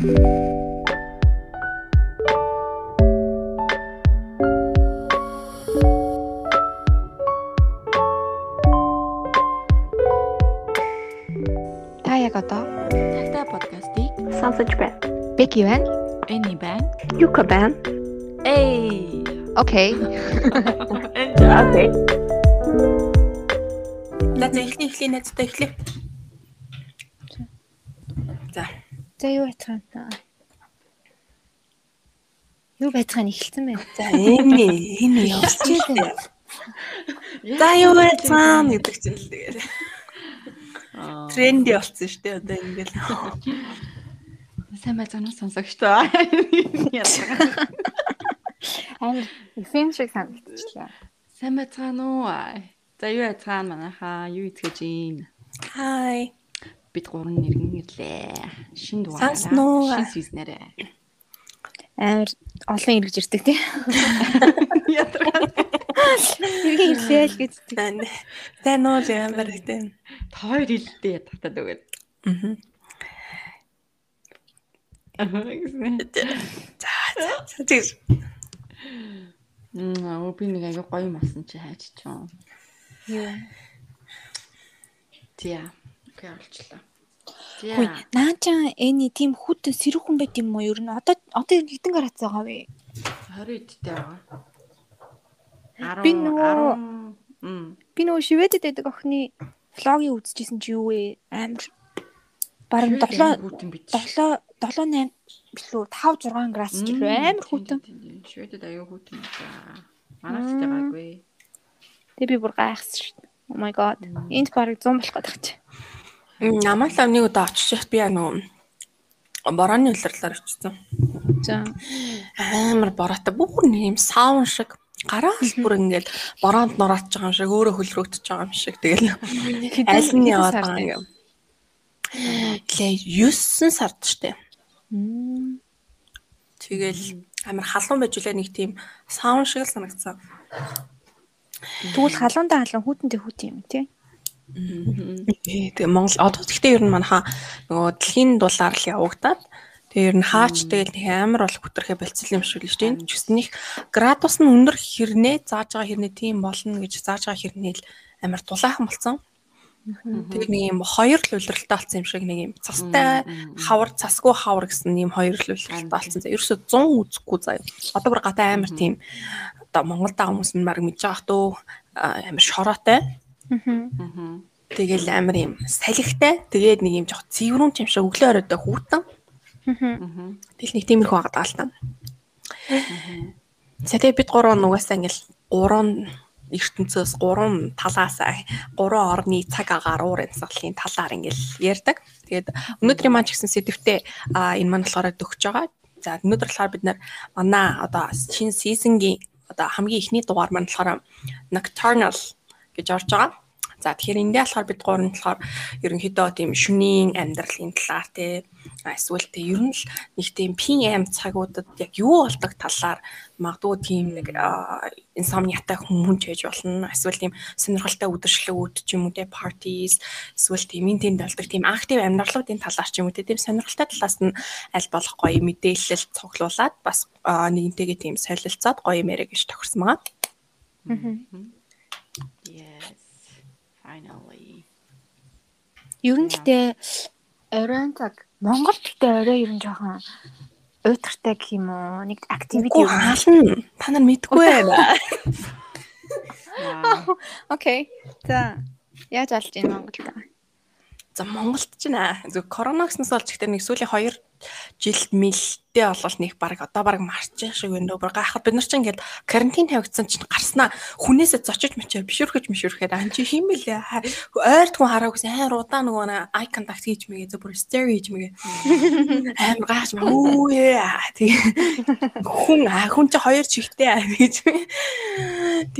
Та яг одоо Тагтаа подкастыг Сонсож байна. Беки байна. Эни байна. Юка байна. Эй. Окей. Окей. За эхлэе эхлэе найзтай эхлэе. За. За юу байцгаана та? Юу байцгаана эхэлсэн байна. За энэ энэ явчихсан. За юу байцгаана гэдэг чинь л тэгээд тренди болсон шүү дээ одоо ингээл. Сайн байцгаана сонсогчдоо. Амар эфэм шиг санагдчихлаа. Сайн байцгаана уу? За юу байцгаана манайхаа юу итгэж ийн? Хай. Бид гурван нэргэн ирлээ. Шин дугаар. Сонсноо. Шин сизнэрээ. Амар олон ирж ирдэг тий. Иргэн ирлээ л гэж. Тань уу ямар гэдэг. Хоёр илдээ татаад өгöd. Аа. За тэгс. Мм, би нэг аяга гоё масан чи хайч чон. Юу. Тиа. Окей, олчлаа. Хүй, Тиа. наача эний тийм хүүтэн сэрэг хүн байт юм уу? Ер нь одоо одоо хэдэн гарац байгаа вэ? 20 эдтэй байгаа. 10 Би нөгөө- 10 Мм. Би нөгөө шивэдэд байдаг охины влогийг үзчихсэн чи юу вэ? Амар баруун 7 хүүтэн бич. 7 7 8 билүү 5 6 градус ч илүү амар хүүтэн. Шведэд аяа хүүтэн за. Манайч байгаагүй. Тэгээ би бүр гайхсан шүү дээ. Oh my god. Энд барыг 100 болох гэдэг чи. Намайг л нэг удаа очиж би нөгөө борооны улирлаар очсон. За. Амар бороотой бүр нэг юм саун шиг гараас бүр ингээд бороонд нурааж байгаа юм шиг өөрөө хөлрөгдөж байгаа юм шиг тэгэл аль нь яваад байгаа юм. Лээ 9 сард штэ. Тэгэл амар халуун байж үлээ нэг тийм саун шиг л санагдсан. Тэгвэл халуунда халуун хүүтэнтэй хүүтэн юм тий. Ээ, Тэгээ Монгол одоо гэхдээ ер нь манайхаа нөгөө дэлхийн дулаар л явагдаад тэгээ ер нь хаач тэгэл нэг амар бол хүтрэхэ болцсон юм шиг л шүү дээ. Чүснийх градус нь өндөр хэрнээ зааж байгаа хэрнээ тийм болно гэж зааж байгаа хэрнээ л амар дулаахан болсон. Тэгээ нэг юм хоёр л улиралтай болсон юм шиг нэг юм цастай хавар цасгүй хавар гэсэн юм хоёр л улиралтай болсон. Ерөөсө 100 үзэхгүй заяа. Одоо бүр гадаа амар тийм одоо Монгол даа хүмүүс нь баг мэдж байгаа хтөө амар шороотой. Аа. Тэгэл амар юм салхитай. Тэгээд нэг юм жоох цэврүүн юм шиг өглөө оройтой хүүтэн. Аа. Тэгэл нэг тиймэрхүү байгаа л та. За тэгээд бид гурав нугасаа ингээл гурван ертөнцөөс гурван талаас гурван орны цаг агаар уур амьсгалын талаар ингээл ярьдаг. Тэгээд өнөөдрийн маань ч гэсэн сэдвтэ а энэ маань болохоор дөгч байгаа. За өнөөдөр болохоор бид нар манай одоо шинэ сизонгийн одоо хамгийн ихний дугаар маань болохоор Nocturnal гэж орж байгаа. За тэгэхээр эндээ болохоор бид гурав нь болохоор ерөнхийдөө тийм шөнийн амьдралын талаар те эсвэл те ер нь л нэг тийм PM цагуудад яг юу болдог талаар магадгүй тийм нэг инсомниатай хүмүүс ч байж болно. Эсвэл тийм сонирхолтой үдшилгүүд ч юм уу те parties эсвэл тийм энэ тэнд болдог тийм актив амьдралуудын талаар ч юм уу те тийм сонирхолтой талаас нь аль болох гоё мэдээлэл цуглуулад бас нэгнтэйгээ тийм солилцоод гоё мэрэ гэж тохирсон байгаа. Yes. Finally. Ер нь гэтээ оройн цаг Монгол гэтээ орой ер нь жоохон уйтгартай гэх юм уу? Нэг activity нь. хаална. Та нар мэдгүй байна. Окей. За. Яаж алж ийн Монголд? За Монголд ч нэ зөв коронавироснос болж ихтэй нэг сүүлийн 2 жил мэлтэй болол нэг баг одоо баг марчин шиг байна дөө. Гайхаад бид нар ч ингээд карантин тавигдсан чинь гарснаа хүнээсээ зочиж мочоо бишүрхэж мишүрхэд ан чи хим бэлээ. Ойрт хүн хараагүйс амар удаа нөгөө нэг ай контакт хийж мэгээ зөв бүр стери хийж мэгээ. Амар гайхаж маа үе тий. Хүн а хүн чи хоёр чихтэй аа гэж.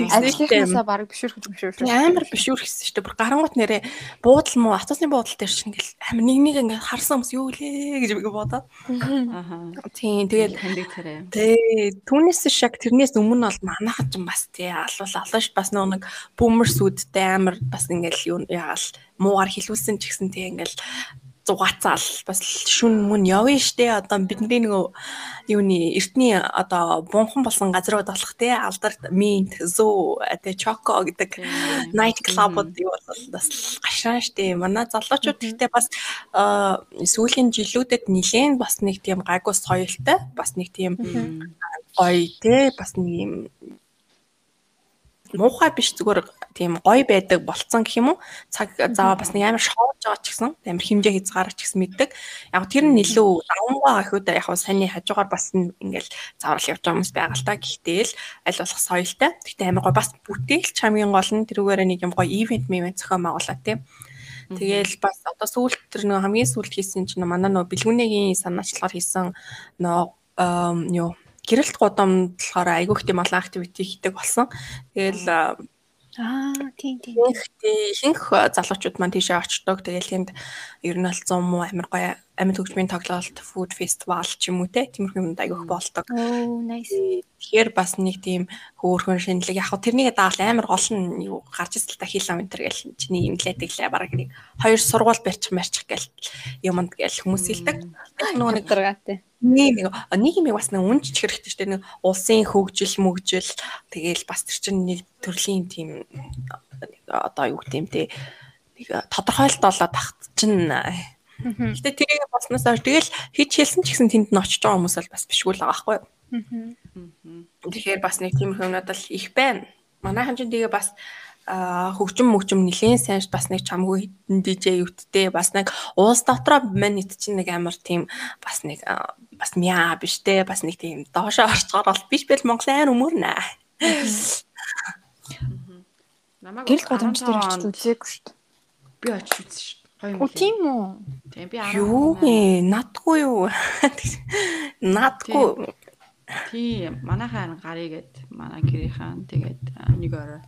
Ажлынхаасаа баг бишүрхэж мөшөөрсөн. амар бишүүрхсэн шүү дээ. Бүр гарангуут нэрээ буудал муу автобусны буудал дээр чинь ингээл амар нэг нэг ингээ харсан хүмүүс юу лээ гэж би бодоод. Аха. Тийм тэгээд хандаг царай. тий түүнээс шаг тэрнээс өмнө бол манайхан ч бас тий алуул алуул ш бас нэг бүүмерсүүдтэй амар бас ингээл ягаал муугар хилүүлсэн ч гэсэн тий ингээл зугаацаал. Бас шүн мөн явна штэ. Одоо бидний нөгөө юуны эртний одоо бунхан болсон газрууд болох те. Алдарт минт зөө тэ чоко гэдэг night club-ууд юу бол бас гашаан штэ. Манай залуучууд гэхдээ бас сүүлийн жилүүдэд нилээн бас нэг тийм гайгүй соёлтой бас нэг тийм гоё те. Бас нэг юм муухай биш зүгээр тийм гоё байдаг болцсон гэх юм уу? Цаг зав бас нэг амар шоолж байгаа ч гэсэн амар хэмжээ хязгаарч гэсэн мэддэг. Яг тэр нь илүү давмгаа гэхүүд яг саний хажуугаар бас ингээл заврал явж байгаа хүмүүс байгаа л та. Гэхдээ л аль болох соёлтой. Гэхдээ амар гоё бас бүтээлч хамгийн гол нь тэрүүгээр нэг юм гоё ивент мивент зохион байгуулаад тийм Тэгэл бас одоо сүүлд тэр нөгөө хамгийн сүүлд хийсэн чинь манай нөгөө бэлгүүнэгийн санаачлагаар хийсэн ам, юу гэрэлт гудамд болохоор айгүй их тийм олон активити хийдэг болсон. Тэгэл а, Аа тийм тийм. ихэнх залуучууд маань тийшээ очдог. Тэгэл тэнд ер нь бол 100 муу амир гоё амьд хөгжмийн тоглолт, food festival ч юм уу те тиймэрхүү юмд айгүй их болдог. Оо nice. Тэгэхээр бас нэг тийм хөөрхөн шинэлэг яг хөө тэрнийг даавал амар гол нь юу гарч ирсэн л та хийлээ энэ гэл чиний имлээ тэглээ бараг нэг хоёр сургууль барьчих марчих гэл юмд гэл хүмүүс хэлдэг. Яг нөгөө нэг даргаатай. нэг нэг нэг юм бас нэг үнж чих хэрэгтэй шүү дээ нэг улсын хөгжил мөгжил тэгээл бас тэр чинь нэг төрлийн тийм одоо юу гэдэм те нэг тодорхойлт болоод тахт чинь Гэтэ тэрийг болсноос хойш тэгэл хийж хэлсэн ч гэсэн тэнд нь очиж байгаа хүмүүс бол бас бишгүй л байгаа байхгүй юу? Тэгэхээр бас нэг тийм хүмүүд бол их байна. Манайхан ч тэгээ бас хөгжим мөгжим нилээн сайн бас нэг чамгүй хитэн DJ өвттэй бас нэг уус дотроо манит чинь нэг амар тийм бас нэг бас мяа биш те бас нэг тийм доошоо орчгоор бол биш бэл Монголын өмөрнэ. Намайг Гэрэл годамж дээр 15 очиж үзээгүй шүү дээ. би очиж үзсэн шүү. Гоё юм. Оо тийм үү? Тийм би Юу 18. вэ? Надгүй юу? Надгүй. Тийм манайхаа гарыг гээд манай гэрийнхэн тэгээд нэг орой.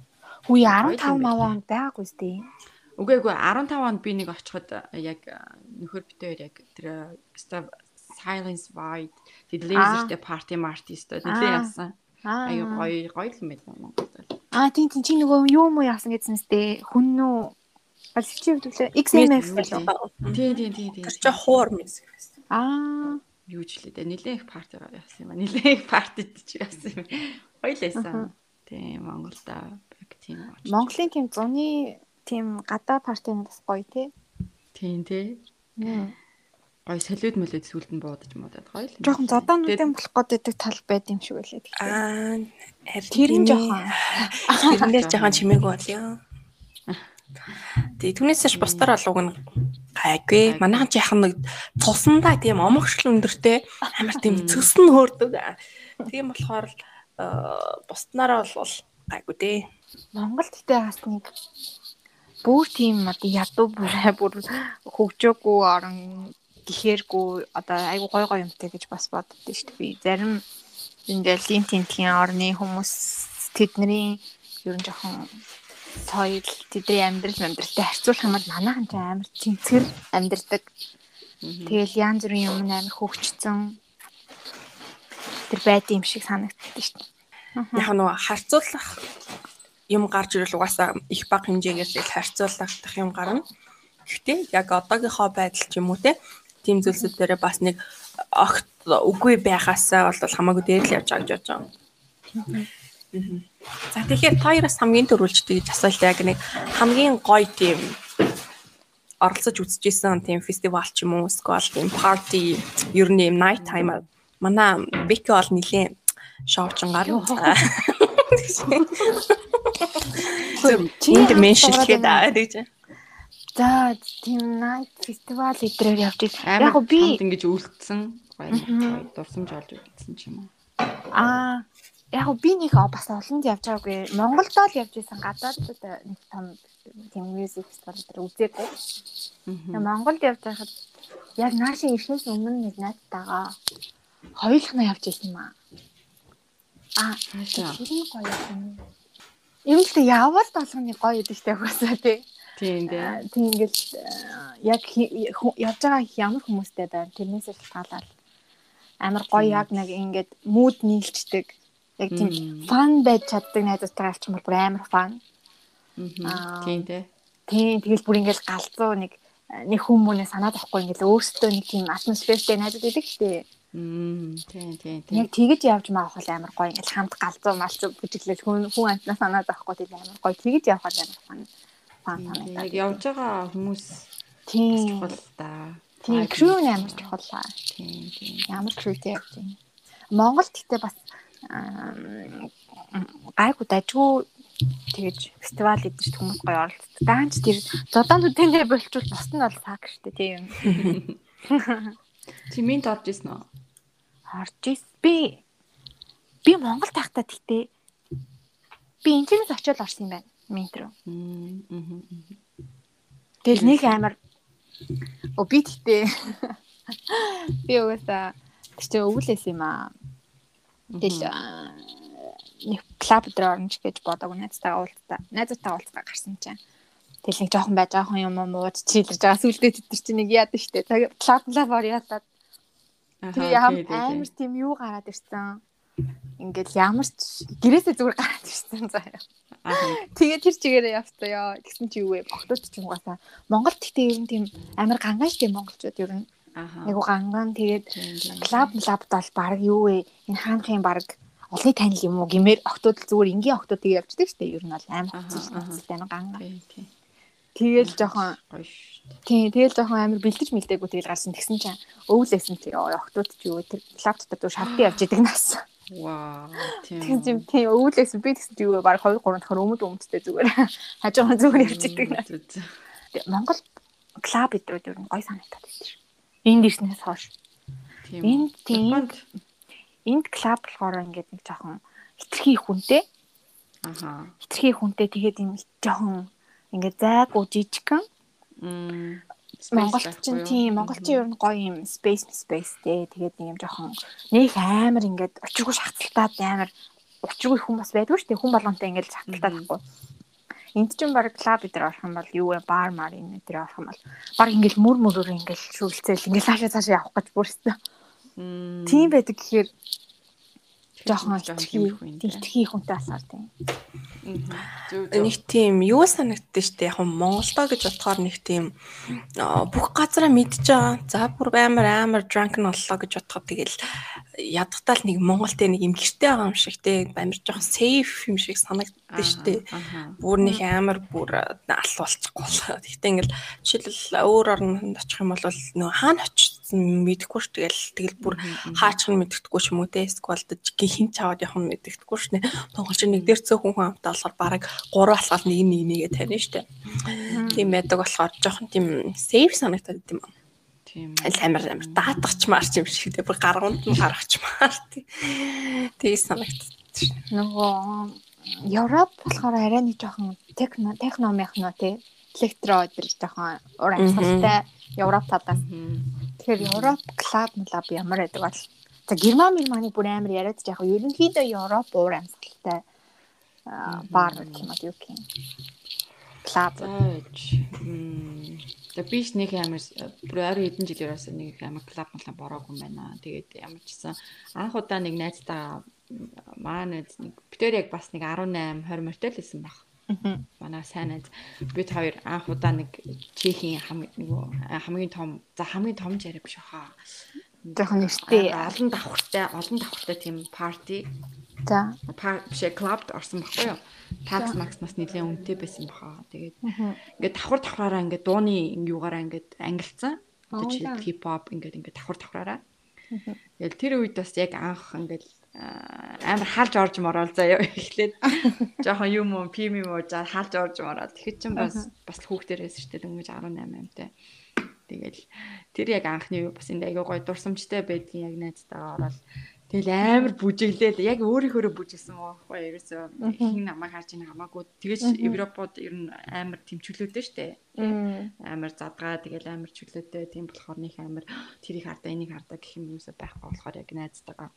Гоё 15 юм мав байлаа. онд байгаагүй сте. Үгүй эгүй 15 онд би нэг очиход яг нөхөр битээр яг тэр Silence Void тэд laserтэй party martist Аа. нэлээ яасан. Аа. Гоё гоё юм байна Монголд. Аа тийм тийм чи нөгөө юу юм яасан гэсэн сте. Хүн нүү Альчив төлөө XMF болов. Тийм тийм тийм тийм. Тэр чинь хуур мэс. Аа. юу ч лээ. Нилээн их парти яасан юм ба. Нилээн их партид ч яасан юм. Гоё л байсан. Тийм Монголд яг тийм очиж. Монголын тийм зуны тийм гадаа партинууд бас гоё те. Тийм тий. Гоё солиуд молиуд сүлд нь буудаж муудаад гоё л. Жохон зодаануудын болох гэдэг тал байд юм шиг гэхдээ. Аа Тэр нь тийм ээ. жоохон. Тэрнээс жоохон чимээг болё. Тэгээ түүнээсээ бусдаар болууг нь гайгүй. Манайхан ч яхан нэг цусандаа тийм омогшил өндөртэй амар тийм цөс нь хөөрдөг. Тийм болохоор э, бусднаараа бол гайгүй дээ. Монголд гэдэг бас нэг бүр тийм одоо ядуу бүр бүр хөгжөөгүй орон гэхээргүй одоо айгу гой гой юмтай гэж бас боддоо шүү дээ. Би зарим ингээл лин тентгийн орны хүмүүс тэдний ер нь жоохон соёл тэдний амьдрал амьдралтай харьцуулах юм бол манайхан ч амар цэнцгэр амьдрдаг. Тэгэл янз бүрийн юм амар хөгжцөн тэр байд юм шиг санагддаг шүү дээ. Яг нөгөө харьцуулах юм гарч ирэл угаасаа их бага хэмжээгээр л харьцуулах юм гарна. Гэхдээ яг одоогийнхоо байдал ч юм уу те тийм зүйлсүүд дээр бас нэг огт үгүй байхаасаа бол хамаагүй дээр л явж байгаа гэж бодож байгаа. Мгм. За тэгэхээр та яраас хамгийн төрүүлжтэй гэж асуулт яг нэг хамгийн гоё тийм оролцож үзчихсэн тийм фестивал ч юм уу эсвэл тийм party ер нь юм night time манай Вики бол нилийн шоучин гар. Энд меншилгээд аа гэж. За тийм night фестивал эдрээр явж ил. Яг би ингэж үлдсэн гоё дурсамж олж үлдсэн ч юм уу. аа яг би нэг бас олонд явж байгаагүй. Монголд л явж исэн гадаад нэг том тийм music фестивал дээр үзээгүй. Монголд явж байхад яг наашаа ирэхээс өмнө нэг найзтайгаа хоёулахна явж исэн юм аа. Аа нь гоё юм. Юм л явал болгоны гоё гэдэг штэ хөөсөө тий. Тийм дээ. Тийм ингээл э, яг явж байгаа ямар хүмүүстэй байна. Тэрнээсээ шалтгаалаад амар гоё яг нэг ингээд мууд нийлчдэг. Яг тийм фан байж чаддаг найзуудтайгаа юм бол бүр амар фан. Аа. Тийм дээ. Тийм тэгэл бүр ингээл галзуу нэг нэг хүмүүнээ санаад авахгүй ингээл өөрсдөө нэг тийм атмосфертэй найзууд идэг штэ. Мм тийм тийм тийм. Яг тэгэж явж маавах бол амар гоё ингээл хамт галзуу малзуу бүжиглэл хүн хүн амтнаа санаад авахгүй тийм амар гоё тэгэж явах бол амар фан фан Яг санагдаад. явж байгаа хүмүүс Тийм. чухал та. Тийм crew нь амар чухал. Тийм тийм. Ямар crewтэй явж байна. Монголд гэхдээ бас гайгүй дажгүй тэгэж фестивал идэж хүмүүс гоё оролцдог. Даанч тэр зодаан үдэнэ болчвол босд нь бол саг штэ тийм. Чи минт орж исэн үү? Орж ис би би Монголд тахтаа тэгтээ би интернет очиод орсон юм байна. Минт рүү. Тэгэл нэг амар О би тэгтээ би угаасаа чи өвлөөс юм аа. Тэгэл нэг клуб дээр орно ч гэж бодоагүй найзтайгаа уулзтаа. Найзтайгаа уулзгаа гарсан чинь. Тэгэл нэг жоохон байж жоохон юм уу мууд чийлэрж байгаа сүлдээ тэд нар чинь нэг яад штэ. Клуб лавар яатаад яам амар тийм юу гараад ирсэн. Ингээл ямар ч гэрээсээ зүгээр гараад ирсэн заяа. Тэгээ тэр чигээрээ явцгаа. Тэгсэн чи юу вэ? Бохтууд ч юм угаасаа. Монголд гэхдээ ер нь тийм амар гангаан штэ монголчууд ер нь. Айгу гангаан тэгээд Тийм, тийм. клуб лабд бол баг юу вэ? Энэ хаанхын баг олны танил юм уу гэмээр октод зүгээр энгийн октод тэгээ явждаг штэ ер нь бол амар гангаан. Тийм тийм. Тэгэл жоохон шүү. тий тэгэл жоохон амар бэлдэж мэлдээгүй тэгэл гарсан тэгсэн чинь өвлөөсөн тий октод ч юу тэр клуб дотор шалтгаан явж идэг нас. Вау. Тийм. Чинь тий өвлөөсөн би тэгсэн чи юу баг 2 3 дахь өмд өмдтэй зүгээр хажуугаар зүгээр явж идэг нас. Монгол клуб идрүүд ер нь гой санагдаад байна. Энд ирснээс хойш. Тийм. Энд тийм энд клуб болохоор ингээд нэг жоохон хитрхи хүнтэй, Аха. хитрхи хүнтэй тэгээд юм жоохон ингээд зайгүй жижигхэн. Мм. Монголч чинь тийм монголчин ер нь гоё юм space spaceтэй тэгээд нэг юм жоохон нэг амар ингээд учиргүй шахалтаад амар учиргүй хүн бас байдгүй шүү дээ. Хүн болгонтэй ингээд шахалтаад байхгүй. Энд чинь баг клуб дээр орох юм бол юу вэ? Бар мар энэ дээр орох юм бол баг ингээд мөр мөрөөр ингээд шүглцээл ингээд цаашаа цаашаа явах гэж бүрсэн. Тийм байдаг гэхээр жоохон жоохон хитрхи тиймэрхүү юм. хитрхи хүнтэй асаар тийм. Нэг тийм юу санагддаг штэ яг нь Монголдоо гэж бодохоор нэг тийм бүх газараа мэдж байгаа. За бүр амар амар drunk нь боллоо гэж бодоход тэгэл ядтал нэг Монголд нэг юм гэртэй байгаа юм шиг те амар жоохон safe юм шиг санагддаг штэ. Бүр нэг амар бүр алт болчихгүй болоо. Гэхдээ ингээл жишээлбэл өөр орнд очих юм бол нөө хаана очсон мэдэхгүй ш тэгэл тэгэл бүр хаачих нь мэддэхгүй ч юм уу те эсвэл хин чаваад явах нь мэддэхгүй ш нэ. Монголч нэг дээр цөөхөн хүн хамтаа болохоор бараг гурван алхаад нэг нэг нэгэ тавина штэ. Тийм байдаг болохоор жоохон тийм safe санагдаад идэм юм. Тийм. Амар амар даатгачмаар ч юм шиг те бүр гарганд нь гаргачмаар тий. Тэгээ санагддаг ш. Нөгөө Европ болохоор арай нэг жоохон техно техно мехно тий электро өдр жоохон ур амьсгалтай Европ талаас. Тэгэхээр Европ клуб клуб ямар байдаг бол за Герман Германы бүр амар яриад яг ерөнхийдөө Европ уур амьсгалтай аа, бар гэх юм уу юу гэх юм. Клуб. Тэгээ биш нэг амар бүр ойрын хэдэн жилээр бас нэг амар клуб малаа бороогүй юм байна. Тэгээд ямар ч гэсэн анх удаа нэг найзтайгаа маа найз нэг битэр яг бас нэг 18 20 морьтой л байсан баг. Манай сайн найз бид хоёр анх удаа нэг Чехийн нөгөө хамгийн том за хамгийн том яриа биш хаа. Жоохон нэртэй. олон давхартай олон давхартай тийм парти За. биш клубд орсон баггүй юу. Такс макс нас нэлээд үнэтэй байсан баха. Тэгээд ингээд давхар давхраараа ингээд дууны юугаараа ингээд ангилцсан. Одоо чи хип хоп ингээд ингээд давхар давхраараа. Тэгэл тэр үед бас яг анх ингээд амар хаалж орж морол заяа эхлээд. Жоохон юм уу пим юм уу за хаалж орж морол тэгэхэд чинь бас бас хүүхдэрээс шүү дээ дөнгөж 18 амтай. Тэгэл тэр яг анхны юу бас энэ айгаа гой дурсамжтай байдгийн яг найзтайгаа ороод тэгэл амар бүжиглээд яг өөрийнхөө бүжигсэн мөн ерөөсөө хин намайг харж ийн хамаагүй. Тэгэж Европод ер нь амар тэмчүүлээдэй штэ амар задгаа тэгэл амар чөлөөтэй. Тийм болохоор нэг амар тэрийг хардаа энийг хардаа гэх юм юусаа байхгүй болохоор яг найзтайгаа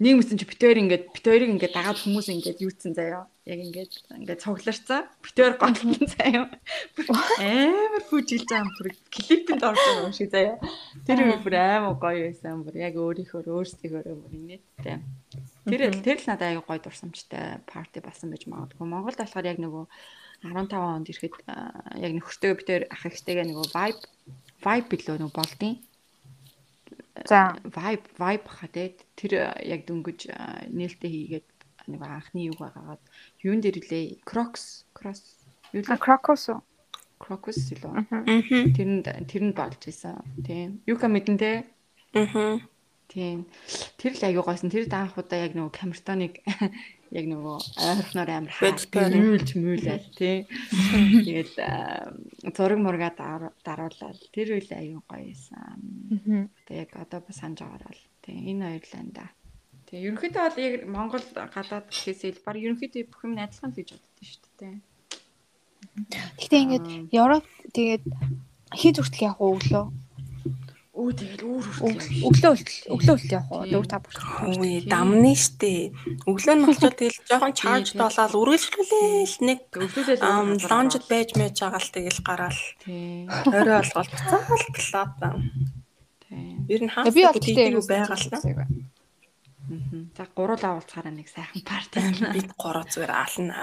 нэг мэсэн чи битээр ингээд битээрийг ингээд дагаад хүмүүс ингээд юуцсан заяа. Яг ингээд ингээд цугларцаа. Битээр готлон заяа. Амар бүжиглж байгаа бүр клипэнд орж байгаа юм шиг заяа. Тэр үе бүр амар гоё байсан. Бүр яг өөрийнхөө өөрсдийнхөө бүр инээдтэй. Тэр тэр л надад аяга гоё дурсамжтай парти болсон байж магадгүй. Монголд болохоор яг нөгөө 15 онд ирэхэд яг нөхөртөө битээр ах ихтэйгээ нөгөө vibe vibe билүү нөгөө болдیں۔ За. vibe vibe хаа те. Тэр а, яг дөнгөж а, нээлттэй хийгээд нэг анхны юг байгаагаад юун дээр үлээ? Crocs cross юу лээ? Крокус уу? crocus илүү тэрэнд тэрэнд болж исэн тийм юу ка мэдэн те? Аа. тийм тэр л аягүй гойсон. Тэр даанх удаа яг нөгөө камертоныг яг нөгөө ойрхноор амар Бэдтэй. мүүлж мүүлээл тий. Тэгээд а, зураг мургаа дар- даруулаад тэр үйл аягүй гоё исэн одоо яг одоо бас санаж байгаа л тий энэ хоёр л энэ да. Тий ерөнхийдөө бол яг Монгол гадаад гэхээсээ ил баг ерөнхийдөө бүх юм адилхан л гэж боддоо шүү дээ Гэхдээ ингээд Европ тэгээд хий зүртэл явах уу өглөө? Өө тэгэл өөр хүртэл Өглөө өглөө өглөө явах уу? 4 5 бүр. Үй дамны штэ. Өглөө нь болчиход тэгэл жоохон чарж болоод үргэлжлүүлээл нэг өглөөлөл лонжд байж мэж байгаа л тэгэл гараал. Орой болгоод буцаал плата. тий Ер нь Тэгээ би бол хаалт гэхдээ гэдэг байгаа л та. За гуруулаа уулзахаараа нэг сайхан парти байна. Бид гурав зүгээр аална.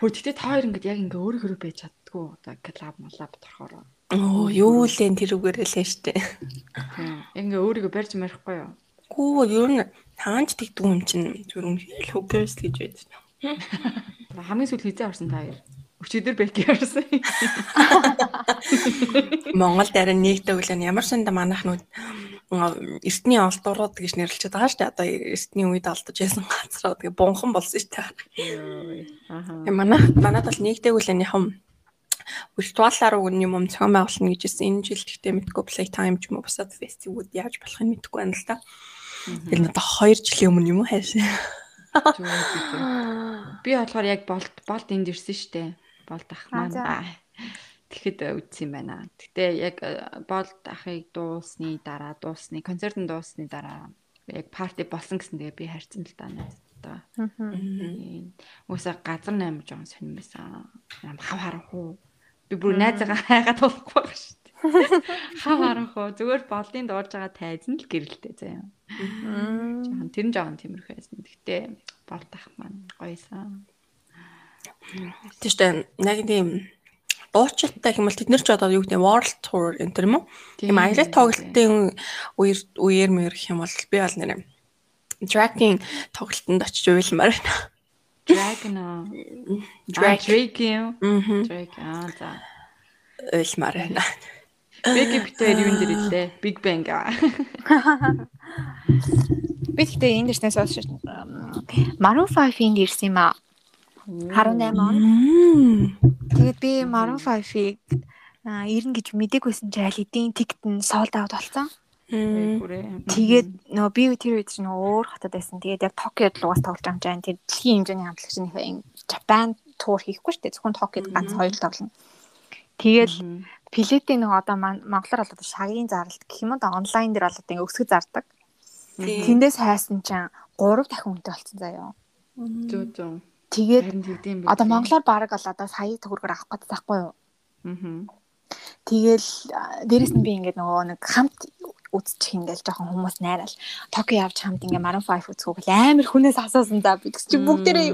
Хөө тэгтээ та хоёр ингээд яг ингээ өөр хөрөө байж чаддгүй. Одоо коллаб малаб торхороо. Оо юу лэн тэр үгээрээ лээ штэ. Ингээ өөрийгөө барьж марихгүй юу? Гүү ер нь таанч тэгдэг юм чинь үнэхээр хөгөөс гэж байдаг. Хамгийн сүүл хизээ орсон та хоёр. Өчигдөр бэки орсон. Монгол дараа нэгтэй өглөө ямар санда манайх нүд эртний олдурууд гэж нэрлэж байгаа шүү дээ. Одоо эртний үед алдаж байсан газраа тэгээ бунхан болсон шүү дээ. Аха. Тэгээ манай манайд бол нэгтэй өглөөнийхэн виртуалаар өгнө юм зохион байгуулна гэж ирсэн. Энэ жил гэхдээ мэдгүй Playtime ч юм уу бусад фестивүүд яаж болохыг мэдэхгүй байна л да. Тэр нь одоо 2 жилийн өмнө юм уу хайшаа. Би болохоор яг болт болт энд ирсэн штэ. Болт ах Аа, маань. Тэгэхэд үдсэн юм байна. Гэтэ яг э, болт ахыг дуусны дараа дуусны концерт нь дуусны дараа яг парти болсон гэсэн тэгээ би харьцсан л да надад. Тийм. Үгүйсээ газар наймж байгаа сонирм байсан. Ям хав харанхуу. Би бүр найзаагаа хайгаад болохгүй байгаа шүү дээ. Хав харанхуу. Зүгээр болдын дуурж байгаа тайзан л гэрэлтэй заяа. Жохон тэр нь жохон тиймэрхүү байсан. Гэтэ болт ах маань гоёсан. Дээ. Яг тийм дуучилтай юм бол тэд нар ч одоо юу гэдэг нь World Tour энэ төр юм уу? Тийм аялал тоглолтын үеэр үеэр мэр гэх юм бол би бол нэр Dragon тоглолтод очиж уйлмаар байна. Dragon аа. Drake. Drake юм. Мгм. Drake аа за. Уйлмаар байна. Бэки битээр юун дээр илээ? Big Bang аа. Би гэхдээ энд ирснээс хойш Maroon 5 энд ирсэн юм аа. 18 он. Тэгээд би Maroon 5-ыг аа ирнэ гэж мдэггүйсэн чи аль эдийн тикт нь sold out болсон. Тэгээд нөгөө би тэр үед чинь өөр хотод байсан. Тэгээд яг Токиод л угаас тоглож байгаа юм чинь тэр дэлхийн хэмжээний хамтлагчны энэ Japan тур хийхгүй шүү дээ. Зөвхөн Токиод ганц хоёр тоглоно. Тэгэл Плетийн нэг одоо монголоор бол одоо шагийн зарлалт гэх юм да онлайн дээр бол одоо ингээ өсгөж зардаг. Тэндээс хайсан чинь 3 дахин үнэтэй болсон заяа. Зөө зөө. Тэгээд одоо монголоор баг бол одоо сая төгрөгөөр авах гэдэг байхгүй юу? Аа. Тэгэл дээрэс нь би ингээд нөгөө нэг хамт үзчих ингээл жоохон хүмүүс найраал. Токио явж хамт ингээ Maroon 5 үзэхүүг л амар хүнээс асуусан за би. Чи бүгдээрээ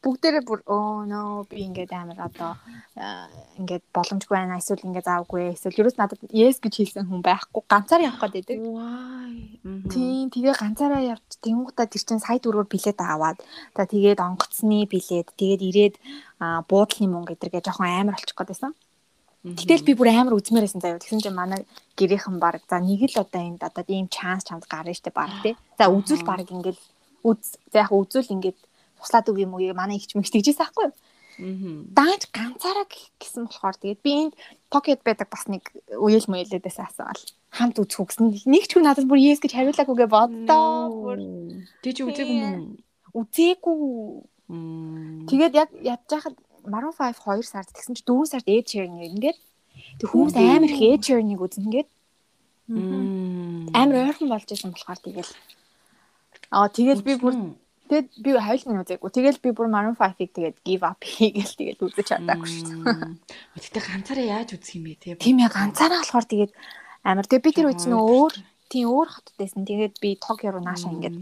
бүгдээрээ бүр оо нөө би ингээд амар одоо ингээд боломжгүй байна эсвэл ингээд заавгүй эсвэл ерөөс надад yes гэж хэлсэн хүн байхгүй. Ганцаар явах гэдэг. Тийм тэгээ ганцаараа явж тэнгуудаа тэр чинь сая дөрөөр билет аваад та тэгээд онгоцны билет тэгээд ирээд буудлын мөнгө гэдэргээ жоохон амар болчих гэдсэн. Гэтэл би бүр амар үзмээр байсан заяа. Тэгсэн чинь манай гэрийнхэн баг за нэг л одоо энд одоо ийм чанс чамд гарна штэ баг тий. За үзүүл баг ингээл үз за яг үзүүл ингээд туслаад үг юм уу манай ихч мэгч тэгжээс аахгүй юу? Аа. Дааж ганцаараа гэсэн болохоор тэгээд би энд Токиод байдаг бас нэг үеэл мүелээдээс асуувал хамт үзэх үгсэн нэг ч хүн надад бүр yes гэж хариулаагүй боддоо бүр Тэ чи үзээгүй юм үзээгүй уу? тэгээд яг ядж хахад Maroon 5 2 сард тэгсэн чи 4 сард Ed Sheeran ирнэ гээд. Тэг хүмүүс амар их Ed Sheeran-ыг үзнэ гээд. Мм. амар ойрхон болж исэн болохоор тэгэл. Аа тэгэл би бүр тэгээд би хавьл минь үзээгүй тэгэл би бүр Maroon 5-ыг тэгээд give up хийгээл тэгээд үзэж чадаагүй шүү дээ. Гэтэ ганцаараа яаж үзэх юм бэ те? Тийм ээ ганцаараа болохоор тэгээд амар. Тэгээд би тэр үед чинь өөр тийм өөр хотод байсан. Тэгээд би Токио руу наашаа ингээд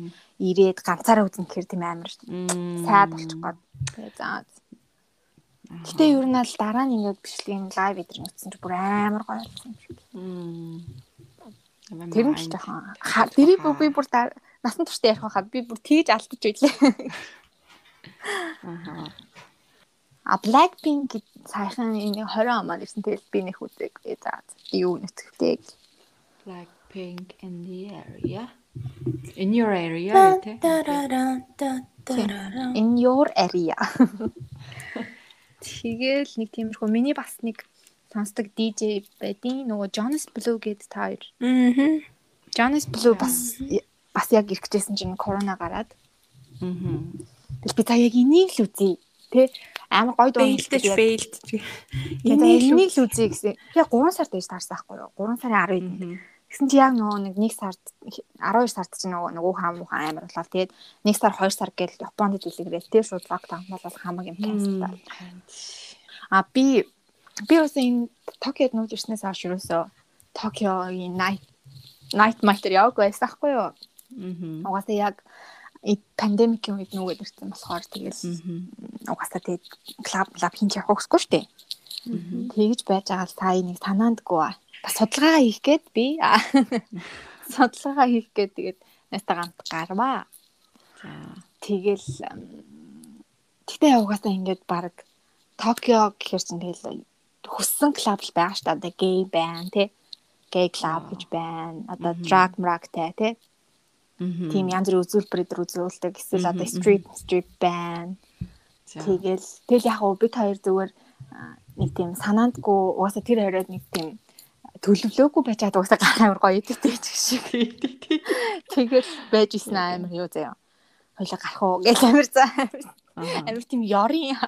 ирээд ганцаараа үзэн гэхэр тийм амар сайд болчих гээд. Тэгээд за Гэтэ ер нь л дараа нь ингээд бичлэгийн лайв эдэр нүцсэн чи бүр амар гоё болсон юм шиг. Тэр нь ч жоохон дэрийг бүр би бүр насан туршдаа ярих байхад би бүр тэгж алдаж байлээ. Аха. А Blackpink гэд саяхан энэ 20 он маань ирсэн тэгэл би нэх үзэг. За юу нүцгэлтэй. Blackpink in the area. In your area тэ. In your area. Тэгэл нэг тиймэрхүү миний бас нэг сонсдог DJ байдیں۔ Нөгөө Jonas Blue гэд та хоёр. Аа. Jonas Blue бас бас яг ирэх гэжсэн чинь корона гараад. Мгм. Тэгэл би та яг энийг л үзье. Тэ амар гоё дуу Failed failed. Энийг л үзье гэсэн. Яг 3 сард байж таарсан байхгүй юу? 3 сарын 10-нд. Мгм. Гэсэн чи яг нөгөө нэг 1 сард 12 сард чинь нөгөө нөгөө хаан мухан амар болоо. Тэгээд 1 сар 2 сар гээл Японд дэлгэрээ тэр шууд локдаун бол хамаг юм cancel. А би би бас энэ Токиод нүүж ирснээс хойш юусоо Токиогийн night night matter яваагүй байсан байхгүй юу? Мгм. Угаасаа яг пандемикийн үед нүгэд ирсэн болохоор тэгэл угаасаа тэгээд клуб клуб хинч явах хэрэгсгүй шүү дээ. Тэгж байж байгаа л сая нэг санаандгүй ба. Бас судалгаа хийх гээд би аа, судалгаа хийх гээд тэгээд настаа гамт гарваа. За. Тэгэл тэгтээ угаасаа ингээд баг Токио гэхэр чинь тэгэл хүссэн клуб л байгаа шүү дээ. Гей байна тий. Гей клуб гэж байна. Одоо drag mragтай тий. Тийм янз бүрийн үзүүлбэр өдр үзүүлдэг. Эсвэл одоо street street байна. Тэгэл тэгэл яг уу бид хоёр зүгээр нэг тийм санаандгүй угаасаа тэр хоёроо нэг тийм төлөвлөөгүй байж чад угаасаа гар амар гоё ч шиг. Тий. Тэгэл байж исэн амар юу заяа. Хойлоо гарах уу гэж амар за амар тийм ёрын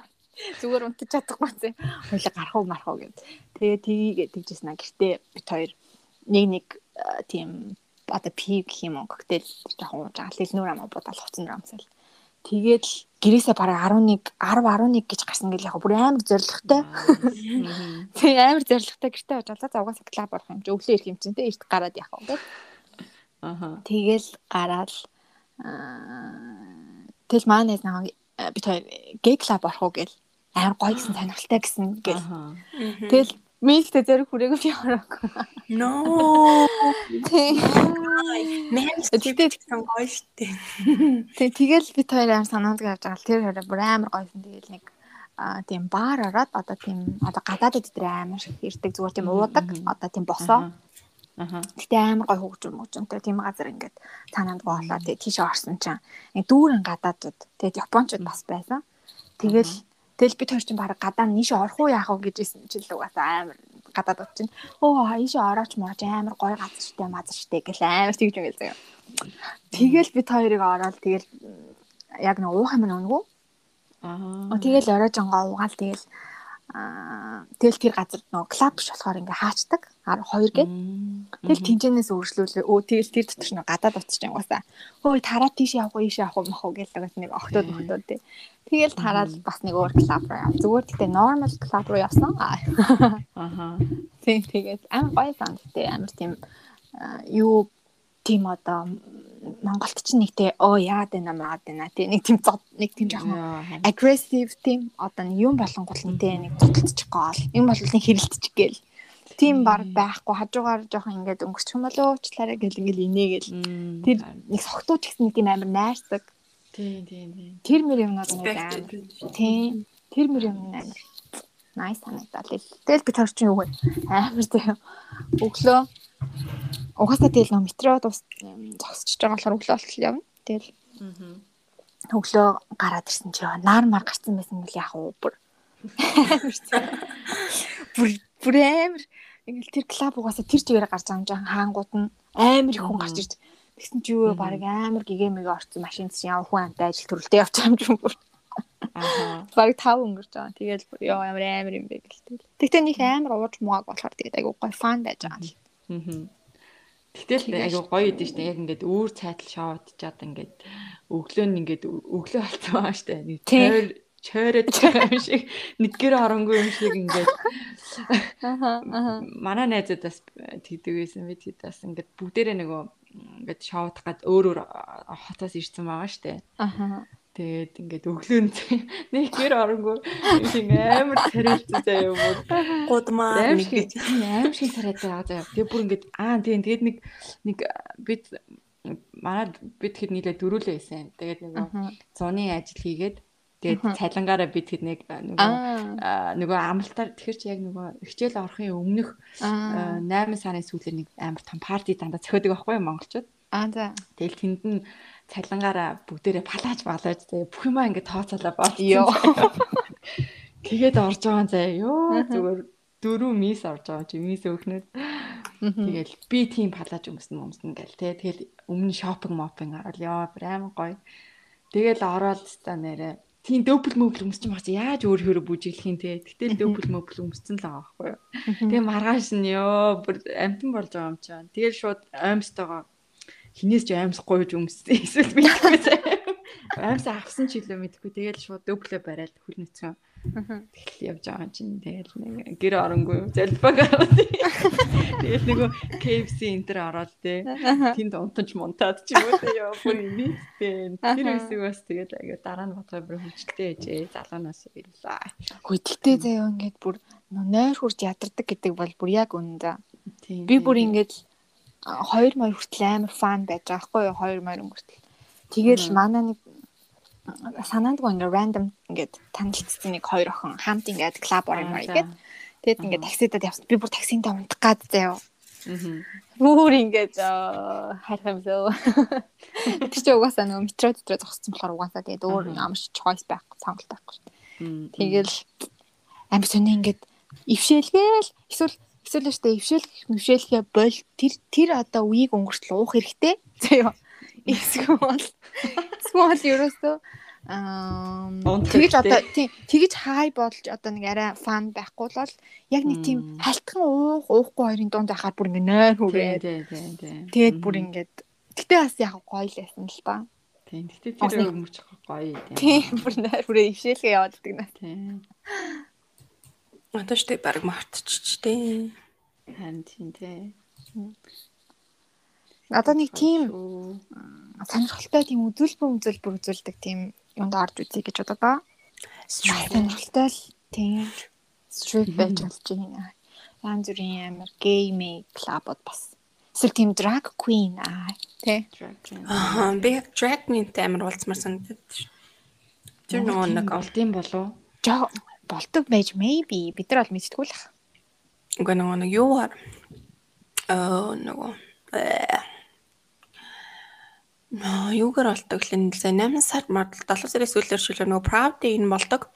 зүгээр унтаж чадахгүй зэ. Хойлоо гарах уу марах уу гэд. Тэгээ тгийгээ тэгжсэн аа гэртээ бид хоёр нэг нэг а, тийм одоо пив гэх юм уу коктейл жоохон ууж байгаа. Лил нүр амаа бодол хувцсан рамсал. Тэгээд л гэрээсээ бараг 11 10 11 гэж гарсан гэл яг бүр амар зоригтой. Тэг амар зоригтой гэртээ байгаа. За угаасаа клуб орох юм чи өглөө ирэх юм чинь тэ эрт гараад явах уу гэх. Аха. Тэгэл гараад аа тэл маанаас нэг бид хоёр гей клуб орох уу гэл амар гоё гэсэн сонирхолтой гэсэн гэл. Аха. Тэгэл мэйлтэй зэрэг хүрээгүй би ороогүй. No. Гэсэн гоё штэ. тэг тэгэл бид хоёр амар санаанд гарч байгаа. Тэр хоёроо бүр амар гоёсэн тэгэл нэг а тийм баар ороод одоо тийм одоо гадаадд дээр амар ирдэг зүгээр тийм уудаг одоо тийм босоо. Аха. Гэтэ амар гой хөгжим хөгжимтэй тийм газар ингээд цаананд гоолаа тэгээ тийш орсон чинь дүүрэн гадаадууд тэгээд японочууд бас байсан. Тэгэл тэгэл бид хоёр чинь баг гадаа нийш орох уу яах вэ гэжсэн чинь л угаасаа амар гадаадууд чинь өө ийш орооч мооч амар гой газар штэ мазар штэ гэл амар тэгж юм заяа. Тэгэл бид хоёрыг ороод тэгэл яг нэг уух юм нүгүү. Аа. Тэгэл оройжонгоо угаал тэгэл тэгэл тэр газар нөгөө клуб биш болохоор ингээ хаачдаг 12 гээд Тэгэл тэнцэнээс өөрчлөлөө өө тэгэл тэр дотор нэг гадаад утчих юм угаасаа. Хөөе тараа тийш явах уу ийш явах уу мах уу гэл нэгээс нэг октод октод тий. Тэгэл тараад бас нэг өөр клуб руу яв. Зүгээр гэхдээ normal клуб руу явсан. Аха. Тэг тэгээд амар гоё сан гэдэг амар тийм юу тийм одоо Монголд ч нэг тий оо яад байна маад байна тий нэг тийм зод нэг тийм жоохон aggressive тийм одоо юм болонгол нэг тий нэг туталчих гол юм бол нэг хэрэлдчих гээл тийм баг байхгүй хажуугаар жоохон ингээд өнгөрчих юм болоо уучлаарай гэл ингээл инээгээл Мм. тэр нэг согтууч гэсэн нэг тийм амар найрсаг Тий, тий, тий. тэр мөр юмнууд нэг амар. Тийм тэр мөр юм амар. Nice санагдал. Л тэгэл би төрчин юу вэ? Амар тийм өглөө угаасаа тэгэл нөө метро дус зогсчихж байгаа болохоор өглөө болтол явна. Тэгэл өглөө гараад ирсэн чи нар мар гарцсан байсан бол яах вэ? Бүр. Тийм. бүр бүр амар. Ингээл тэр клуб угаасаа тэр чигээр гарч байгаа юм жаа хаангууд нь амар их хүн гарч ирж тэгсэн чи юу баг амар гэгэмэг орсон машин чинь яв хүн амтай ажил төрөлтэй явж байгаа юм бүр Аха. баг тав өнгөрч байгаа. Тэгэл бүр ёо амар амар юм бэ гэлтэй. Тэгтээ нэг амар ууж мууаг болохоор тэгээд айгу гой фан байж байгаа. Мгм. Гэтэл айгу гоё идэв штэ яг ингээд өөр цайтал шоуд чад ингээд өглөө нь ингээд өглөө болцсон байгаа штэ нэг Тий. чойр чойроод байгаа юм шиг нэггэр оронгүй юм шиг ингээд манай найзуудаас тэгдэг байсан бид хэд бас ингээд бүгдээрээ нөгөө ингээд шоудах гад өөр өөр хотоос ирсэн байгаа штэ Аха. Тэгээд ингээд өглөө нэг гэр оронгүй нэг амар царайлцсан заяа бүр Гудмаа аим нэг шиг аим шиг царайтай байгаа заяа. Тэгээд бүр ингээд аа тийм тэгээд нэг нэг бид манай бид хэд нийлээ дөрүүлээ байсан. Тэгээд нэг зуны ажил хийгээд тэгээд цалингаараа бид хэд нэг нөгөө нөгөө амралтаар тэгэхэр чи яг нөгөө хичээл орохын өмнөх Аа. 8 сарын сүүлээр нэг амар том парти дандаа зохиодог байхгүй юу монголчууд. Аа за. Тэгэл тэнд нь цалингаараа бүгдээрээ палааж балааж тэгээ бүх юмаа ингээд тооцоолоо болчихсон. Йоо. Тэгээд орж байгаа заяа. Йоо зүгээр дөрөв мис орж байгаа чи мис өөхнөд. Тэгэл би тийм палааж өмснө өмснө гэл те. Тэгэл өмнө шопинг мопинг орол ёо бүр амар гоё. Тэгэл ороод та нэрэ тийм дөпл мөбл өмсч байгаа чи яаж өөр хөрө бүжиглэх юм те. Гэтэл дөпл мөбл өмсцэн л байгаа байхгүй юу. Тэгээ маргааш нь ёо бүр амтан болж байгаа юм чаа. Тэгэл шууд аимстайгаа хинээс ч аимс гуйж өмссөн. Эсвэл мэдгүй заяа. Аимс авсан ч илүү мэдгүй. Тэгэл шууд дөплөө бариад хөл нүцгэн. Тэгэл явж байгаа чинь тэгэл нэг гэр оронгүй залбаг ороод. Тэгэл нөгөө KFC энтер ороод те. Тэнд унтаж мунтаад ч юм уу те ёо бүр нийттэй. Тэр үсэг бас тэгэл аяга дараа нь бодгоо бүр хөвчлээ ээжээ. Залуунаас ирлаа. Хөөе тэгтээ заяа ингээд бүр нойр хурж ядардаг гэдэг бол бүр яг үнэн да. Би бүр ингээд а, хоёр морь хүртэл амар фан байж байгаа хгүй юу хоёр морь хүртэл. Тэгэл манай нэг санаандгүй ингээд random ингээд танилцсан нэг хоёр охин хамт ингээд клаб орно морь гэдэг. Тэгэд ингээд таксидад явсан. Би бүр таксинд унтах гад заяа. Аа. Бүр ингээд хайх юмсоо. Тэр чи угаасаа нөгөө метро дотор зогссон болохоор угаасаа тэгээд өөр амарч choice байхгүй сонголт байхгүй шүү дээ. Тэгэл амар сони ингээд ившээлгээл эсвэл эсвэл л штэ ившээл мөвшээлгээ бол тэр тэр одоо үеийг өнгөртөл уух хэрэгтэй. Заяа. Эсвэл эсвэл ерөөсөө аа хэрэгтэй. одоо тийм тэгэж хай болж одоо нэг арай фан байхгүй бол яг нэг тийм халтхан уух уухгүй хоёрын дунд байхаар бүр ингээ нойр тийм. тэгээд бүр ингээд гэтээ бас яг гоё л байсан л ба. Тийм. Гэтэ тэр өмөрч гоё тийм. Тийм бүр нойр хүрээ ившээлгээ яваад идэг нэ. Тийм. Одоо ч тэг баг мартчихжтэй. Харин тийм тийм. Одоо нэг тийм сонирхолтой тийм үзүүлбэр үзүүлбэр үзүүлдэг тийм юунд орж үзье гэж бодоо. Сонирхолтой л тийм стрит байж болж байна. Янз бүрийн амар гейминг клабод бас. Эсвэл тийм drag queen аа тий. Аа би drag queen-тэй амар уулзмаар санагдаад шүү. Тэр нөгөө нэг олдын болов. Жоо болдог байж maybe бид нар бол мэдтгүү л ах. үгүй нөгөө нэг юугаар аа нөгөө э, Наа юугаар болдог л энэ 8 сар мар 7 сарын сүүлээр шилээ нөгөө proud day нь болдог.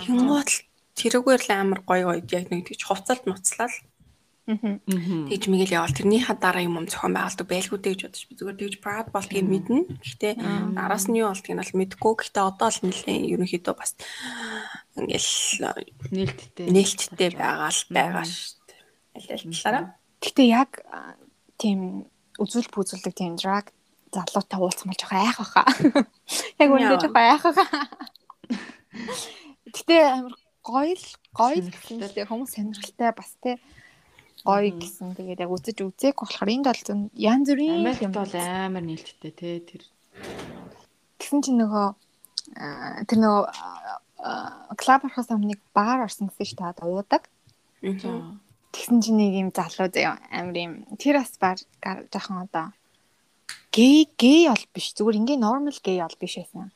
Тэнгуут л тэрүүгээр л амар гоё гоё яг нэг тийч хувцалт нуцлал тэгж мэгэл явал тэрнийхээ дараа юм юм зохион байгуулдаг байлгүй дээ гэж бодож би зүгээр тэгж proud болдгийг мэднэ. Гэхдээ араас нь юу болдгийг нь бол мэдгүй. Гэхдээ одоо л нэлээ ерөнхийдөө бас ингээл Нээлттэй. нээлттэй байгаа л байгаа шүү дээ. Аль аль талаараа. Гэтэ яг тийм үзүүл бүзүүлдэг тийм drag залуутай уулзсан бол жоохон айх баха. Яг үнэндээ жоохон айх баха. Гэтэ амар гоё л гоё гэсэн л хүмүүс сонирхолтой бас те гоё гэсэн. Тэгээд яг үзэж үзээг болохоор энд бол янз бүрийн юм. бол амар нээлттэй тий тэр. Тэгсэн чинь нөгөө тэр нөгөө клаб орохоос өмнө нэг бар орсон гэсэн дээ одоо уудаг. Тэгсэн чинь нэг юм залуу заяа амар юм. Тэр бас бар гар- жоохон одоо гей гей бол биш. Зүгээр ингээ нормал гей бол биш байсан.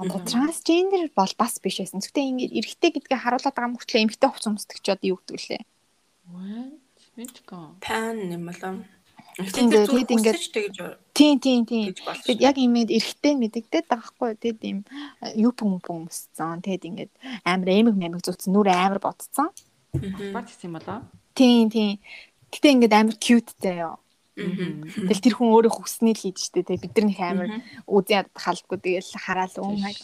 Одоо трансгендер бол бас биш байсан. Гэхдээ ингээ эрэгтэй гэдгээ харуулдаг байгаа мөртлөө эмэгтэй хувц өмсдөг ч одоо юу гэдэг лээ. Пан юм дээ, тэгэд ингээд- Тийм тийм тийм. Тэгэд яг имэд эрэгтэй мэдэгдээд байгаа хгүй. Тэгэд юм юу пүм пүм өмссөн. Тэгэд ингээд амар эмэг мэмэг зүтсэн нүрэ амар бодцсон. Бат гэсэн юм болоо. Тийм тийм. Гэтэ ингээд амар cute заяа. Тэгэл тэр хүн өөрөө хүснээ л хийж штэ тэг бид нар нэг амар үзэн ядад халдгүй тэгэл хараал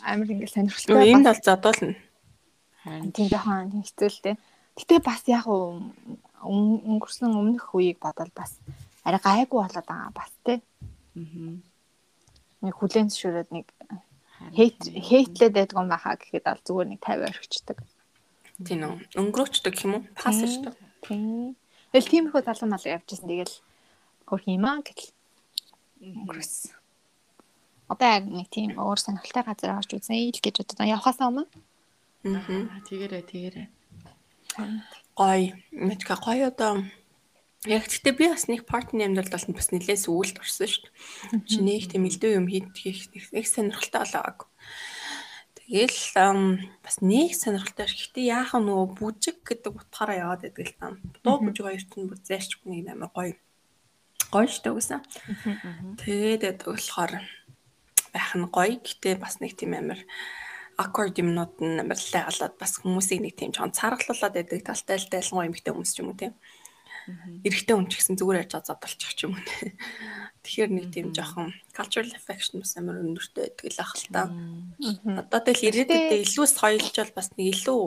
амар ингээл сонирхолтой бас бол зодуулна. Харин тийм жоохон хэцүү л дээ. Гэтэ бас яг өнгөрсөн өмнөх үеийг бодвол бас арай гайгүй болоод байгаа бас тий. мгм. Нэг хүлэн зөвшөөрөөд нэг хейт хейтлээд байдаг юм байхаа гэхэд бол зүгээр нэг 50 орхичдаг. Тийм үү. Өнгөрөөчдөг юм уу? Пас Тийм. шүү дээ. Тийм. Тэгэл тийм их залуу мал явжсэн тэгэл өөр юм аа гэл өнгөрсөн. Одоо яг нэг тийм өөр сонирхолтой газар авч үзье л гэж бодож байна. Явхаасаа өмнө. Аа тэгэрэ тэгэрэ. Гой. Мэдка гоё одоо Яг гэхдээ би бас нэг партны амьдралд бол бас нэлээд сүүлд орсон шүү дээ. Чи нэг тийм элдв юм хийх их сонирхолтой болоог. Тэгэл бас нэг сонирхолтой. Гэхдээ яахан нөгөө бүжиг гэдэг утгаараа яваад байдаг л там. Дуу бүжиг хоёрт нь бүр зайлч нэг амар гоё. Гоё дээ үгүйсэн. Тэгээд болохоор байх нь гоё. Гэхдээ бас нэг тийм амар аккорд юмнууд нь амар лайгалаад бас хүмүүсийг нэг тийм чон царгалуулад байдаг талтай л дайлгын эмгтэй хүмүүс ч юм уу тийм эрэгтэй хүн ч гэсэн зүгээр яаж задлчих ч юм уу. Тэгэхээр нэг тийм жоохон cultural affection бас амар өндөртэй байдаг л ах л та. Одоо тэгэл ирээдүйдээ илүү соёлж бол бас нэг илүү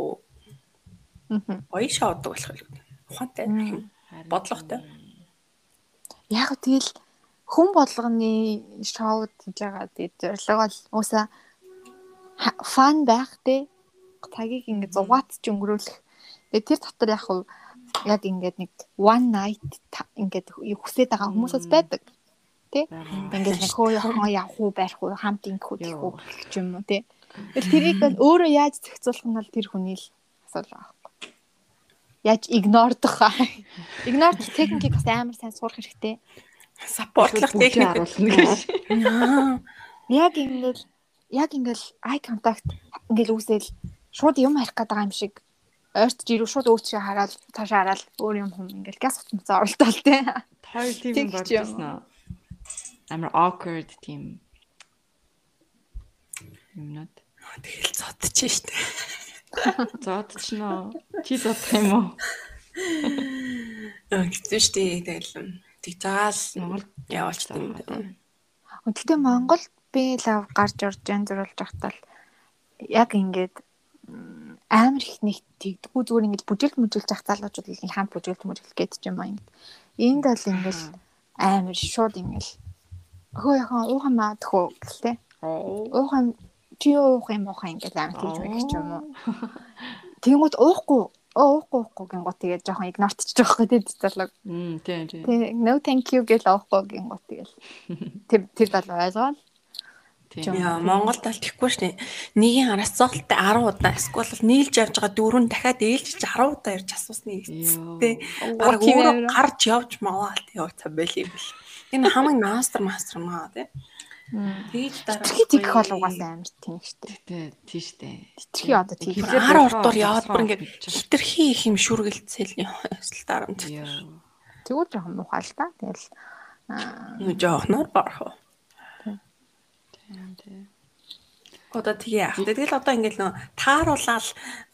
гоё шоудаг болох юм. Ухаантай. Бодлоготой. Яг тэгэл хүн болгоны шоуд хийж байгаа тэгээд зорилго бол уусаа фан байх те цагийг ингэ зугаат ч өнгөрүүлэх. Тэгээд тэр дотор яг хав яг ингээд нэг one night ингээд хүсээд байгаа хүмүүсээс байдаг. Тэ? Ингээд хөө хоргоо явах уу, барих уу, хамт ингэх үү, тийх үү гэх юм уу, тэ? Тэрийг өөрөө яаж зохицуулах нь бол тэр хүний л асуудал байхгүй. Яаж игнордох аа. Игнор техникийг бас амар сайн сурах хэрэгтэй. Саппортлох техник харуулна гэж. Яг ингээд яг ингээд eye contact ингээд үүсэл шууд юм харих байгаа юм шиг ойртож ирүү шууд өөчөө хараад цааш хараад өөр юм хүм ингээл газ утмцаа оролдоол те. Хоёр тийм болчихсон уу? Амар awkward тийм юмнууд. Тэгэл зодчих штэ. Зодчихно. Чи зодох юм уу? Тэгсэн штэ тэгэл тэгжаал Монгол явуулч тийм. Гэхдээ Монголд би лав гарч орж янзруулж байхдаа яг ингээд амар их нэг тэгдэггүй зүгээр ингэж бүжиглж мүжиглж ах залуучууд л хамт бүжиглж мүжиглэх гэдэг юм аа. Энд бол ингээл амар шууд ингээл хөө яхан уухан маадах уу гэлтэй. Уухан чи уух юм уухан ингээл амар хийж байх ч юм уу. Тэнгүүд уухгүй уухгүй уухгүй гингот тэгээд жоохон игнортчих жоох гэдэг залуу. Мм тийм тийм. Тэг no thank you гэж уухгүй гингот тэгэл. Тэр тэр залуу ойлгоо. Тийм. Яа, Монголд бол тэггүй шнэ. Нэгийн араас цогтолтой 10 удаа эсвэл нийлж явж байгаа дөрөв дахиад ээлжиж 10 удаа ирж асуусны эцтэй. Бараг өөрөө гарч явж маваа яа цаа байл юм бэл. Энэ хамаг мастер мастер маа тий. Тэгж дараа Тэрхий тэгэх бол угаасаа амар тийм штэ. Тий, тий штэ. Тэрхий одоо тийм. Хизээ 10 урдуур яваад бүр ингээд хитрхи их юм шүргэлцэл эсвэл дарамт. Тэгвэл жоохон муухай л та. Тэгэл аа жоохноор барах. Тийм. Одоо тэгээ яах. Тэгэл одоо ингээл нөө тааруулаад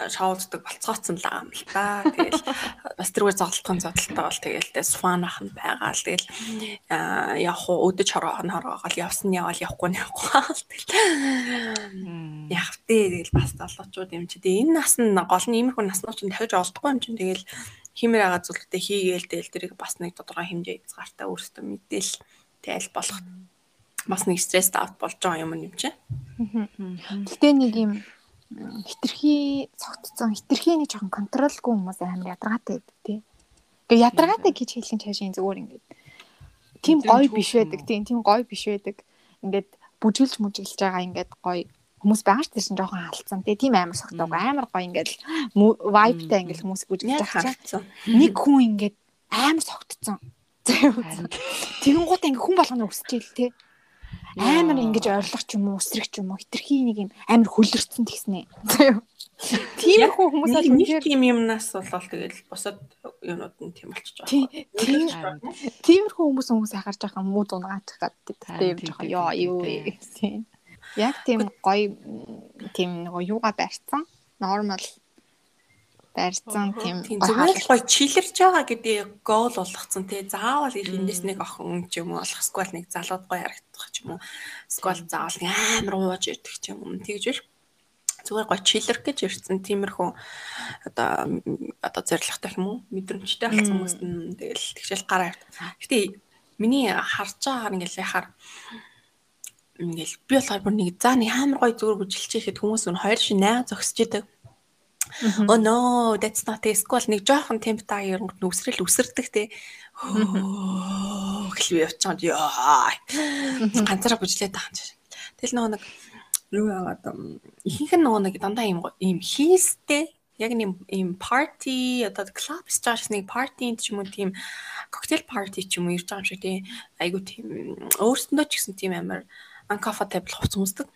шоуддаг болцооцсон л юм л да. Тэгэл бас тэргээр зодтолтхон зодтолтой бол тэгэл тэс фан ах нь байгаа л тэгэл явах уу? Өдөж хороохон хороогоол явсан явал явахгүй нь явахгүй л тэгэл. Яах вэ? Тэгэл бас залуучууд юм чи. Тэгээ энэ нас нь гол нь иймэрхүү наснууд чинь дахиж олдохгүй юм чинь тэгэл химээр байгаа зүйлүүдээ хийгээл тэгэл тэрийг бас нэг тодорхой хэмжээ хязгаартай өөрсдөө мэдээл тэгэл болох бас нэг стресс авт болж байгаа юм юм чи. Гэтэ нэг юм хитрхи цогтцсон хитрхи нэг жоохон контролгүй хүмүүс амар ядаргаатай байдаг тий. Тэгээ ядаргаатай гэж хэлэх чашийн зүгээр ингээд тийм гоё биш байдаг тийм тийм гоё биш байдаг. Ингээд бүжгэлж мүжгэлж байгаа ингээд гоё хүмүүс байгаа ч тийм жоохон хаалцсан. Тийм амар согтоогүй амар гоё ингээд вайбтай ингээд хүмүүс бүжгэлж байгаа. Нэг хүн ингээд амар согтцсон. Тэгэнгუут ингээ хүн болгоно өсчихэл те амар ингэж ойрлох ч юм уу өсрөх ч юм уу хитрхи нэг юм амар хөлөрцөн тэгснэ. Тиймэрхүү хүмүүс бол үнээр тийм юмнаас болол тэгэл бусад юмнууд нь тийм болчих жоох. Тиймэрхүү хүмүүс хүмүүс яхарж байгаа муу дунгаачих гэдэг тийм жоох ёо юу гэсэн. Яг тийм гоё тийм нэг юугаа барьсан. Нормал барьсан тийм зүгээр л гоё чилэрж байгаа гэдэг гол болгоцсон тий. Заавал их эндээс нэг охин ч юм уу болох эсвэл нэг залууд гоё харагдах ч юм уу эсвэл заавал амар ууж ирдэг ч юм уу тэгж биш зүгээр гоё чилэр гэж ирсэн. Тиймэрхүү одоо одоо зоригтой юм уу? Мэдрэмжтэй болсон хүмүүс нь тэгэл тэгшэл гараа авт. Гэтэ миний харж байгаагаар ингээл яхаар ингээл би болохоор бүр нэг заа нэг амар гоё зүгээр бүжилчээхэд хүмүүс нь хоёр шин 8 зогсож идэг Oh no, that's not a school. Нэг жоохон темптай ерөнгөт нүсрэл үсэрдэг те. Хэлвэ явчихсан. Яа. Ганцаараа бүжлээд байгаа юм. Тэгэл нөгөө нэг юу яагаад ихэнх нь нөгөө нэг дандаа го- ийм хийстэй яг нэг ийм party одоо club stars нэг party ч юм уу тийм коктейл party ч юм уу ирж байгаа юм шиг тийм айгу тийм өөрсөндөө ч гэсэн тийм амар uncomfortable хувц хүмүүсдэг.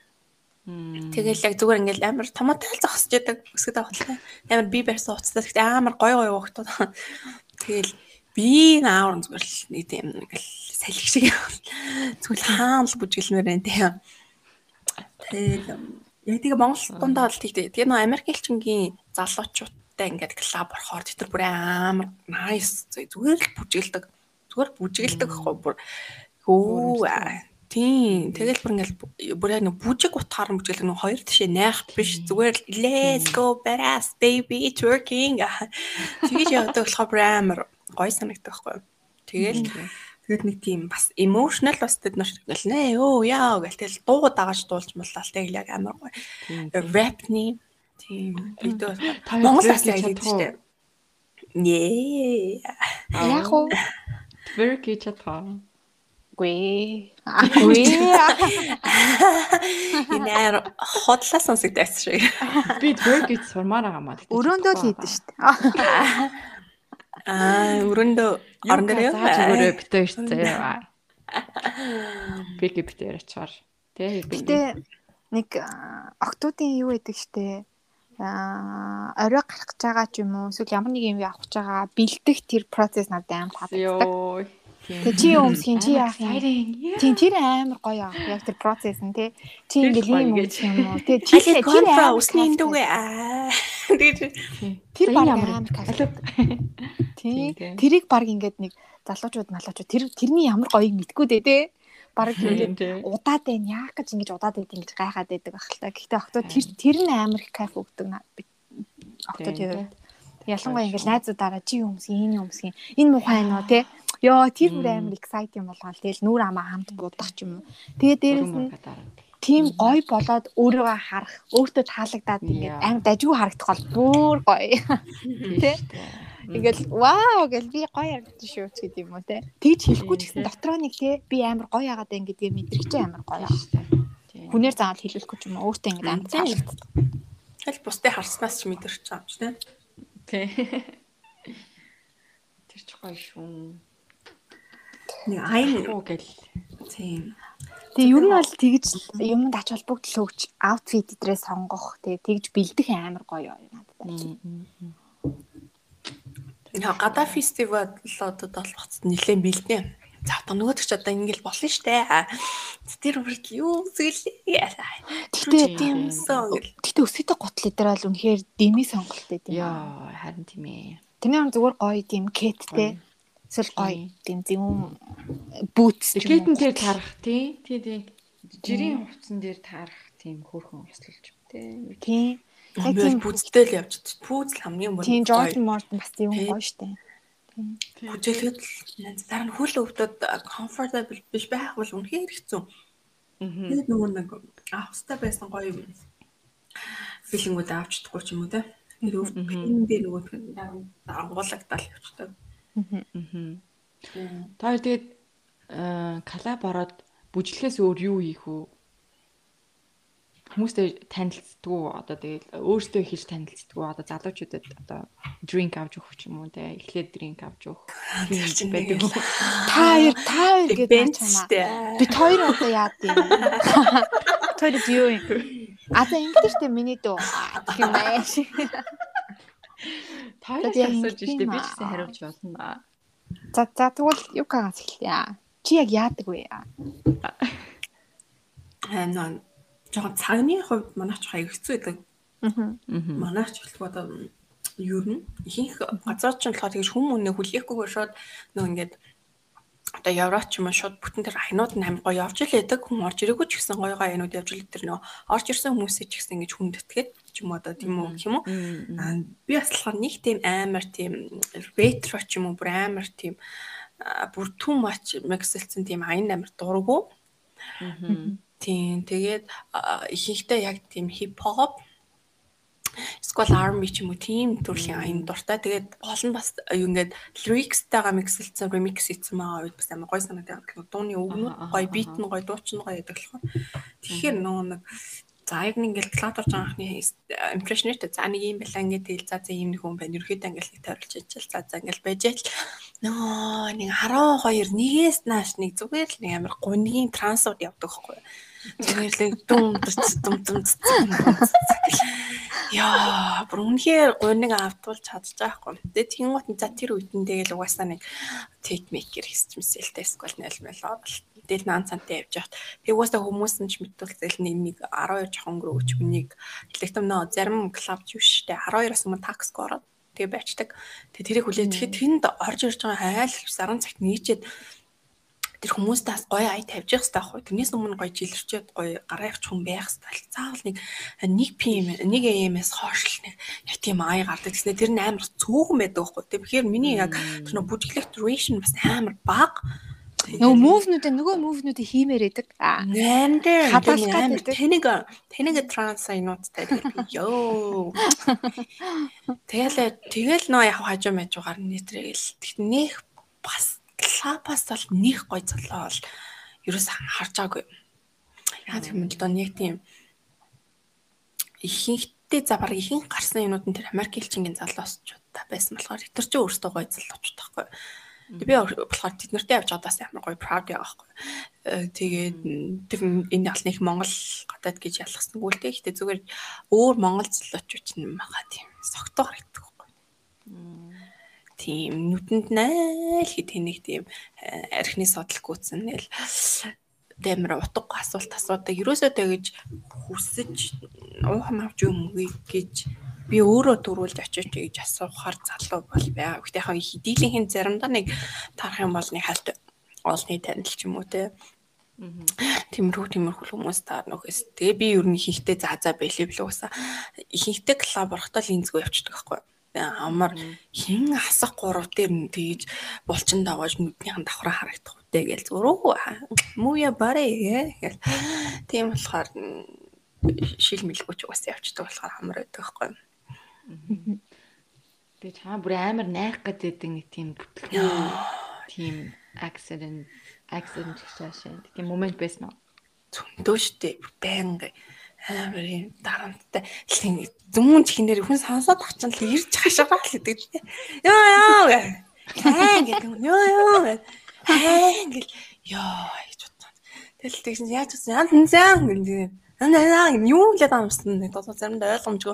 Тэгэл яг зүгээр ингээл амар томоотой зогсож яадаг өсгөд авахлаа. Амар би барьсан уцтай гэхдээ амар гой гой уухтууд. Тэгэл би наавар зүгээр л нэг тийм нэг л салхи шиг зүгээр хаан л бүжгэлмээр байна тийм. Тэгэл яг тэгээ Монгол дундаа бол тэгтэй. Тэгээ нөө Америк элчингийн залуучуудтай ингээд клуб орохоор тэр бүр амар nice зүгээр л бүжгэлдэг. Зүгээр бүжгэлдэг байхгүй бүр хөө Тийм. Тэгэл бүр ингээл бүр яг нэг бүжиг утгаар нь бүжгэлдэг нэг хоёр тишээ найх биш зүгээр л let's go badass baby twerking тэгэж явдаг болохоор бүр амар гоё санагддаг байхгүй юу. Тэгэл тэгээд нэг тийм бас emotional бас тэд нар ингээл нэ ёо яа гэл тэгэл дуу дагаж дуулж муулаа тэгэл яг амар гоё. Rapний тийм бидөө Монгол бас яг гэдэг чинь. Нээ. Яг уу? Twerk хийж чадхаа. Гүй. Гүй. Энэ хотлаа сонсогдсон шиг. Би twerk хийж сурмаар байгаа маа. Өрөөндөө л хийдэж штт. Аа, өрөндөө орон дээр Юу өгөөрэй битээ шүү дээ. Би гэ битээр ачаар. Тэ. Гэтэ нэг октоудын юу гэдэг штэ а орой гарах гэж байгаа ч юм уу эсвэл ямар нэг юм авах гэж байгаа бэлдэх тэр процесс надад амар таалагддаг. Йоо. Тэгээ чи юу өмсгин чи яах юм? юм? Тийм тэр амар гоё аа. Яг тэр процесс нь тий. Чи ингээл өмсөх юм уу? Тэгээ чи тэр контра амар усны кайфтай. дүүгээ аа. Тэр Тэр баг амар кайфтай. Алуу. Тий. Тэрийг баг ингээд нэг залуучууд малуучууд тэр тэрний ямар гоёг мэдгүй дээ тий. Баг ингээд Тий. удаад байна яах гэж ингэж удаад байд ингэж гайхаад байдаг байх л та. Гэхдээ октоо тэр тэр нь амар их кайф өгдөг наа. Октоо тэр ялангуяа ингэж найзуудаараа чи өмсгин энэ өмсгин энэ байна уу тий. Йоо тэр бүр амар exciting болгоно. Тэгэл нүур амаа хамт будах ч юм уу. Тэгээ дээрэс нь тийм гоё болоод өөрийгөө харах, өөртөө таалагдаад ингээд амар дажгүй харагдах бол бүр гоё. Тэ? Ингээл вау гэл би гоё харагдаж шүү ч гэдэг юм уу те. Тэгж хэлэхгүй ч гэсэн дотроо нэг те би амар гоё яагаад байна гэдгийг мэдрэгч амар гоё. Хүнээр заавал хэлүүлэхгүй ч юм уу өөртөө ингээд амар таалагддаг. Тэгэл бусдыг харснаас ч мэдэрч байгаа юм ч тийм. Тий. Тэр ч гоё шүү. Нэг айн Оо гэл. тийм. Тэгээ ер нь бол тэгж юмд ач холбогдол өгч аутфит дээр сонгох тэгээ тэгж бэлдэх амар гоё надад байна. Яа гадаа фестивал одоо толгоц нэлээд бэлдээ. За одоо нөгөөдөг ч одоо ингээл болно штэ. Тэр бүрт юу зүгэлээ. Гэтэ тиймсэн гэл. гэтэ өсөйтэй готл дээр бол үнэхээр деми сонголт байт юм. аа. Яа, харин тийм ээ. Тэрний он зүгээр гоё тийм кеттэй. Эсвэл гоё тийм зөв бүүтс нь тэр тарах тий. Тий тий. Жирийн хувцсан дээр тарах тийм хөөрхөн ослолч тий. Тийм. Яг тийм бүздэл явж. Пүүзл хамгийн бүр. тийм Jordan Morton бас тийм гоё штэ. Бүжэглэхэд дараа нь хөл өвдөд comfortable биш байх бол үнэхээр хэцүү. Тэгээд нөгөө нэг авах хэрэгтэй байсан гоё юм. Филингүүд авч чадахгүй ч юм уу те. Тэр өвд пин дээр нөгөө дарангуулагдал явчихдаг. Та хоёр тэгээд э, коллаб ороод бүжлэхээс өөр юу хийх вэ? Хүмүүстэй танилцдаггүй одоо тэгээд өөртөө хийж танилцдаггүй одоо залуучуудад одоо drink авч өгөх юм уу те эхлээд drink авч өгөх тийм байдаг уу? Та хоёр та хоёр гэдэг чамаа. Бид хоёр одоо яад юм. Тэр юу юм? А за ингэж штэ миний дөө. Гэх юм байж. Тайлж яг асууж ингэх штэ би ч аа. гэсэн хариулж болно. За за тэгвэл юу кагаас эхэлье. Чи яг яадаг вэ? Аа жоохон цагны хувьд манайч хаяг хэцүү байдаг. Аа. Манайч хэлэх одоо юу нь ихэнх газар ч болохоор тэгж хүмүүнээ хүлээхгүйгээр шууд нөө ингээд одоо Европч юм уу шууд бүтэн тэр айнууд нь амар гоё явж байдаг хүн орж ирээгүй ч гэсэн гоё гоё айнууд явж л тэр нөө орж ирсэн хүмүүсээ ч гэсэн ингэж хүндэтгээд ч юм уу одоо тийм үү гэх юм уу? Би бас болохоор нэг тийм амар тийм ретро ч юм уу бүр амар тийм бүр too much миксэлсэн тийм аян амар дургу Тийм тэгээд ихэнхдээ яг тийм хип хоп Эсвэл army ч юм уу тийм төрлийн аян дуртай. Тэгээд гол нь бас юу ингээд lyrics-тайгаа миксэлсэн remix хийсэн байгаа үед бас амар гоё санагдаад дууны өгнүүд гоё, beat нь гоё, дууч нь гоё гэдэг болохоор. Тэгэхээр нөгөө нэг За яг нэг ингээл клад орж байгаа анхны impressionist за нэг юм байлаа ингээд тэгэл за за ийм нэг хүн байна. Ерөөхдөө ингээл нэг тойролж ичэл за за ингээл байж л нөө нэг 12 нэгээс нааш нэг зүгээр л нэг амар гунигийн трансууд явдаг байхгүй Зүгээр л дүм дүм дүм Яа, бүр үнэхээр гуниг автуулж чадчих байхгүй. Тэгээ тийм гот за тэр үед нь тэгэл угаасаа нэг тейк мейкер хийсчмсэлтэй эсвэл нэлмэлоо бол Тэгэл наан цантай явж яхад. Тэг угаасаа хүмүүс нь ч мэдүүлсэл нэг нэг 12 жоохон өнгөрөөч хүнийг электронно зарим клуб ч биш штэ 12-оос өмнө такс ороод тэгээ байцдаг. Тэгээ тэрийг хүлээж тэгэхэд тэнд орж ирж байгаа айл 10 цагт нийцээд тэр хүмүүстээс гоё ая тавьж явах хэрэгтэй байхгүй. Тэрнээс өмнө гоё жилэрчээд гоё гараа явах хүн байх хэрэгтэй. Заавал нэг нэг пм нэг АМ-ээс хойш л нэг яг тийм ая гардаг гэснээр тэр нь амар цөөхөн байдаг байхгүй. Тэгэхээр миний яг тэр нөө бүжиглэх duration бас амар бага. Нөгөө мувнуудаа нөгөө мувнуудыг хиймээр байдаг. Нэн дээр Хадгалах гэдэг. Тэнийг тэнийг транс айнуудтай ёо. Тэгэл тэгэл нөө яг хажуу мэжүүгаар нэтрэгэл. Тэгт нэх бас клапас бол нэх гой цолоо бол ерөөс харж байгаагүй. Яг тийм л доо нэг тийм ихэнхдээ за баг ихэнх гарсан юмнууд нь тэр Америк элчингийн залуусчуудаа байсан болохоор тэр чинь өөртөө гой залуучууд таахгүй. Би болохоор тэд нартай явж байгаадаас амар гоё proud яа байхгүй. Тэгээд тэр энэ аль нэг Монгол гадаад гэж ялгсангүй л дээ. Гэтэ зүгээр өөр Монгол залуучууд ч юм байгаа тийм согтоо харагддаг байхгүй. Тийм нүдэнд найл хий тэнийг тийм архины содл гүйтсэн нэл дэмэр утгагүй асуулт асуудаг. Ерөөсөө тэгэж хүсэж уухан авч юм гэж би өөрөө дөрүүлж очиж гэж асуухаар залуу бол байгаа. Гэхдээ яг хэдийлийн заримдаа нэг тарах юм бол нэг хальт олны танил ч юм уу те. Тэмэрхүү тэмэрхүү хүмүүс таар нөхөс. Тэгээ би ер нь ихэнхдээ заа заа байлээ билүү уусаа. Ихэнхдээ клуб орохтой л инзгүй явчихдаг байхгүй амар хин асах гурав дээр нь тэгж булчин давааж нүднийхэн давхраа харагдах үтэй гээл зуруу мууя барэ гээл тийм болохоор шил мэлгүй ч угаасаа явчихдаг болохоор амар байдаг байхгүй Тэгээ чамаа бүр амар найх гэдэг нэг тийм бүтлгүй тийм accident accident situation тийм момент байсан уу? Зөндөө штэ байнга амар юм дарамттай зүүн чихнэр хүн сонсоод авчин л ирж хашаагаа л гэдэг тийм. Йоо ёо гэ. Аа гэдэг ёо ёо гэ. Аа гэл ёо гэж бодсон. Тэгэл тэгсэн яаж утсан яан хэнсэн гэнэ Наа юу л ядаа юмсан нэг тоо заримдаа ойлгомжгүй.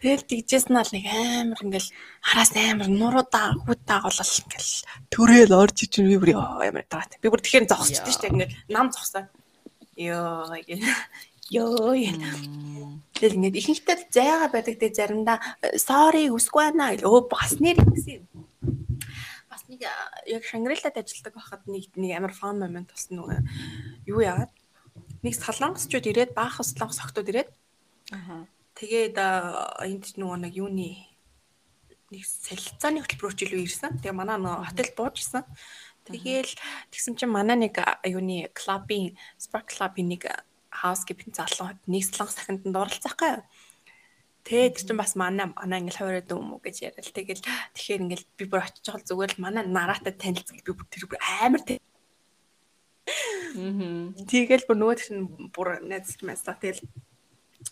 Тэгэл тэгжсэн нь нэг амар ингээл хараас амар нуруудаа хүүтаа голол ингээл төрээл орж ич би бүр амар таатай. Би бүр тэгэхээр зогсчихсон шүү дээ ингээл нам зогсоо. Йоо ёо тэгэл ингээд ихэнхдээ зайгаа байдаг. Те заримдаа sorry үсгүй байна. Гэл өө бас нэр гэсэн бас нэг яг Шангрилад ажилладаг байхад нэг нэг амар фан момент болсон нөгөө юу яагаад? Нэг солонгосчууд ирээд баах солонгос охтууд ирээд аа тэгээд энд нөгөө нэг юуны нэг солилцооны хөтөлбөрөөр ч илүү ирсэн. Тэгээ манай нөгөө хотел буужсан. Тэгээл тэгсэн чинь манай нэг юуны клубын Spark Club-ийн нэг housekeeping залуу нэг солонгос дахинд дууралцах гай. Тэгээ тэр чинь бас манай манай ингээл хувираад юм уу гэж яриад. Тэгэл тэгэхээр ингээл би бүр очиж байгаа зүгээр л манай нараатай танилцсан би бүр тэр бүр амар Тэгэл бүр нөгөө чинь бүр найзч майсаа тэгэл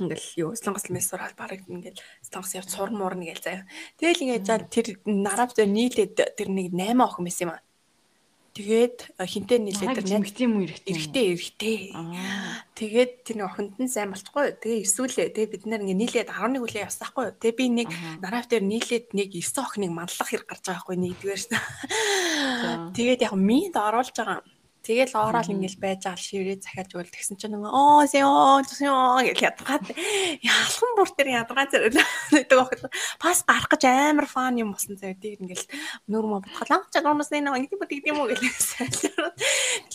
ингээл юу солонгос мессор албарыг ингээл солонгос явж сурн муурна гээл заяа. Тэгэл ингээд за тэр нарав зэ нийлээд тэр нэг 8 охин байсан юм аа. Тэгээд хинтээ нийлээд тэр нэмэгтэй юм уу эрэгтэй? Эрэгтэй эрэгтэй. Тэгээд тэр нэг охинд нь сайн болчихгүй. Тэгээ эсвэлээ. Тэгээ бид нэр ингээ нийлээд 11 үлээ явсаахгүй. Тэгээ би нэг нарав дээр нийлээд нэг 9 охиныг манлах хэрэг гарч байгаа байхгүй нэгдүгээр. Тэгээд яг минд оруулж байгаа Тэгэл ороод ингээл байж аа шиврээ захиаж өгөл тэгсэн чинь нөгөө оо сё сё гэл ядгаад ялхан бүр тэр ядгаа зэрэг багт пас гарах гэж амар фан юм болсон заяа тийм ингээл нөр мө бодхолоо ч гомос нэг нэг тийм үү тийм үү гэлээ.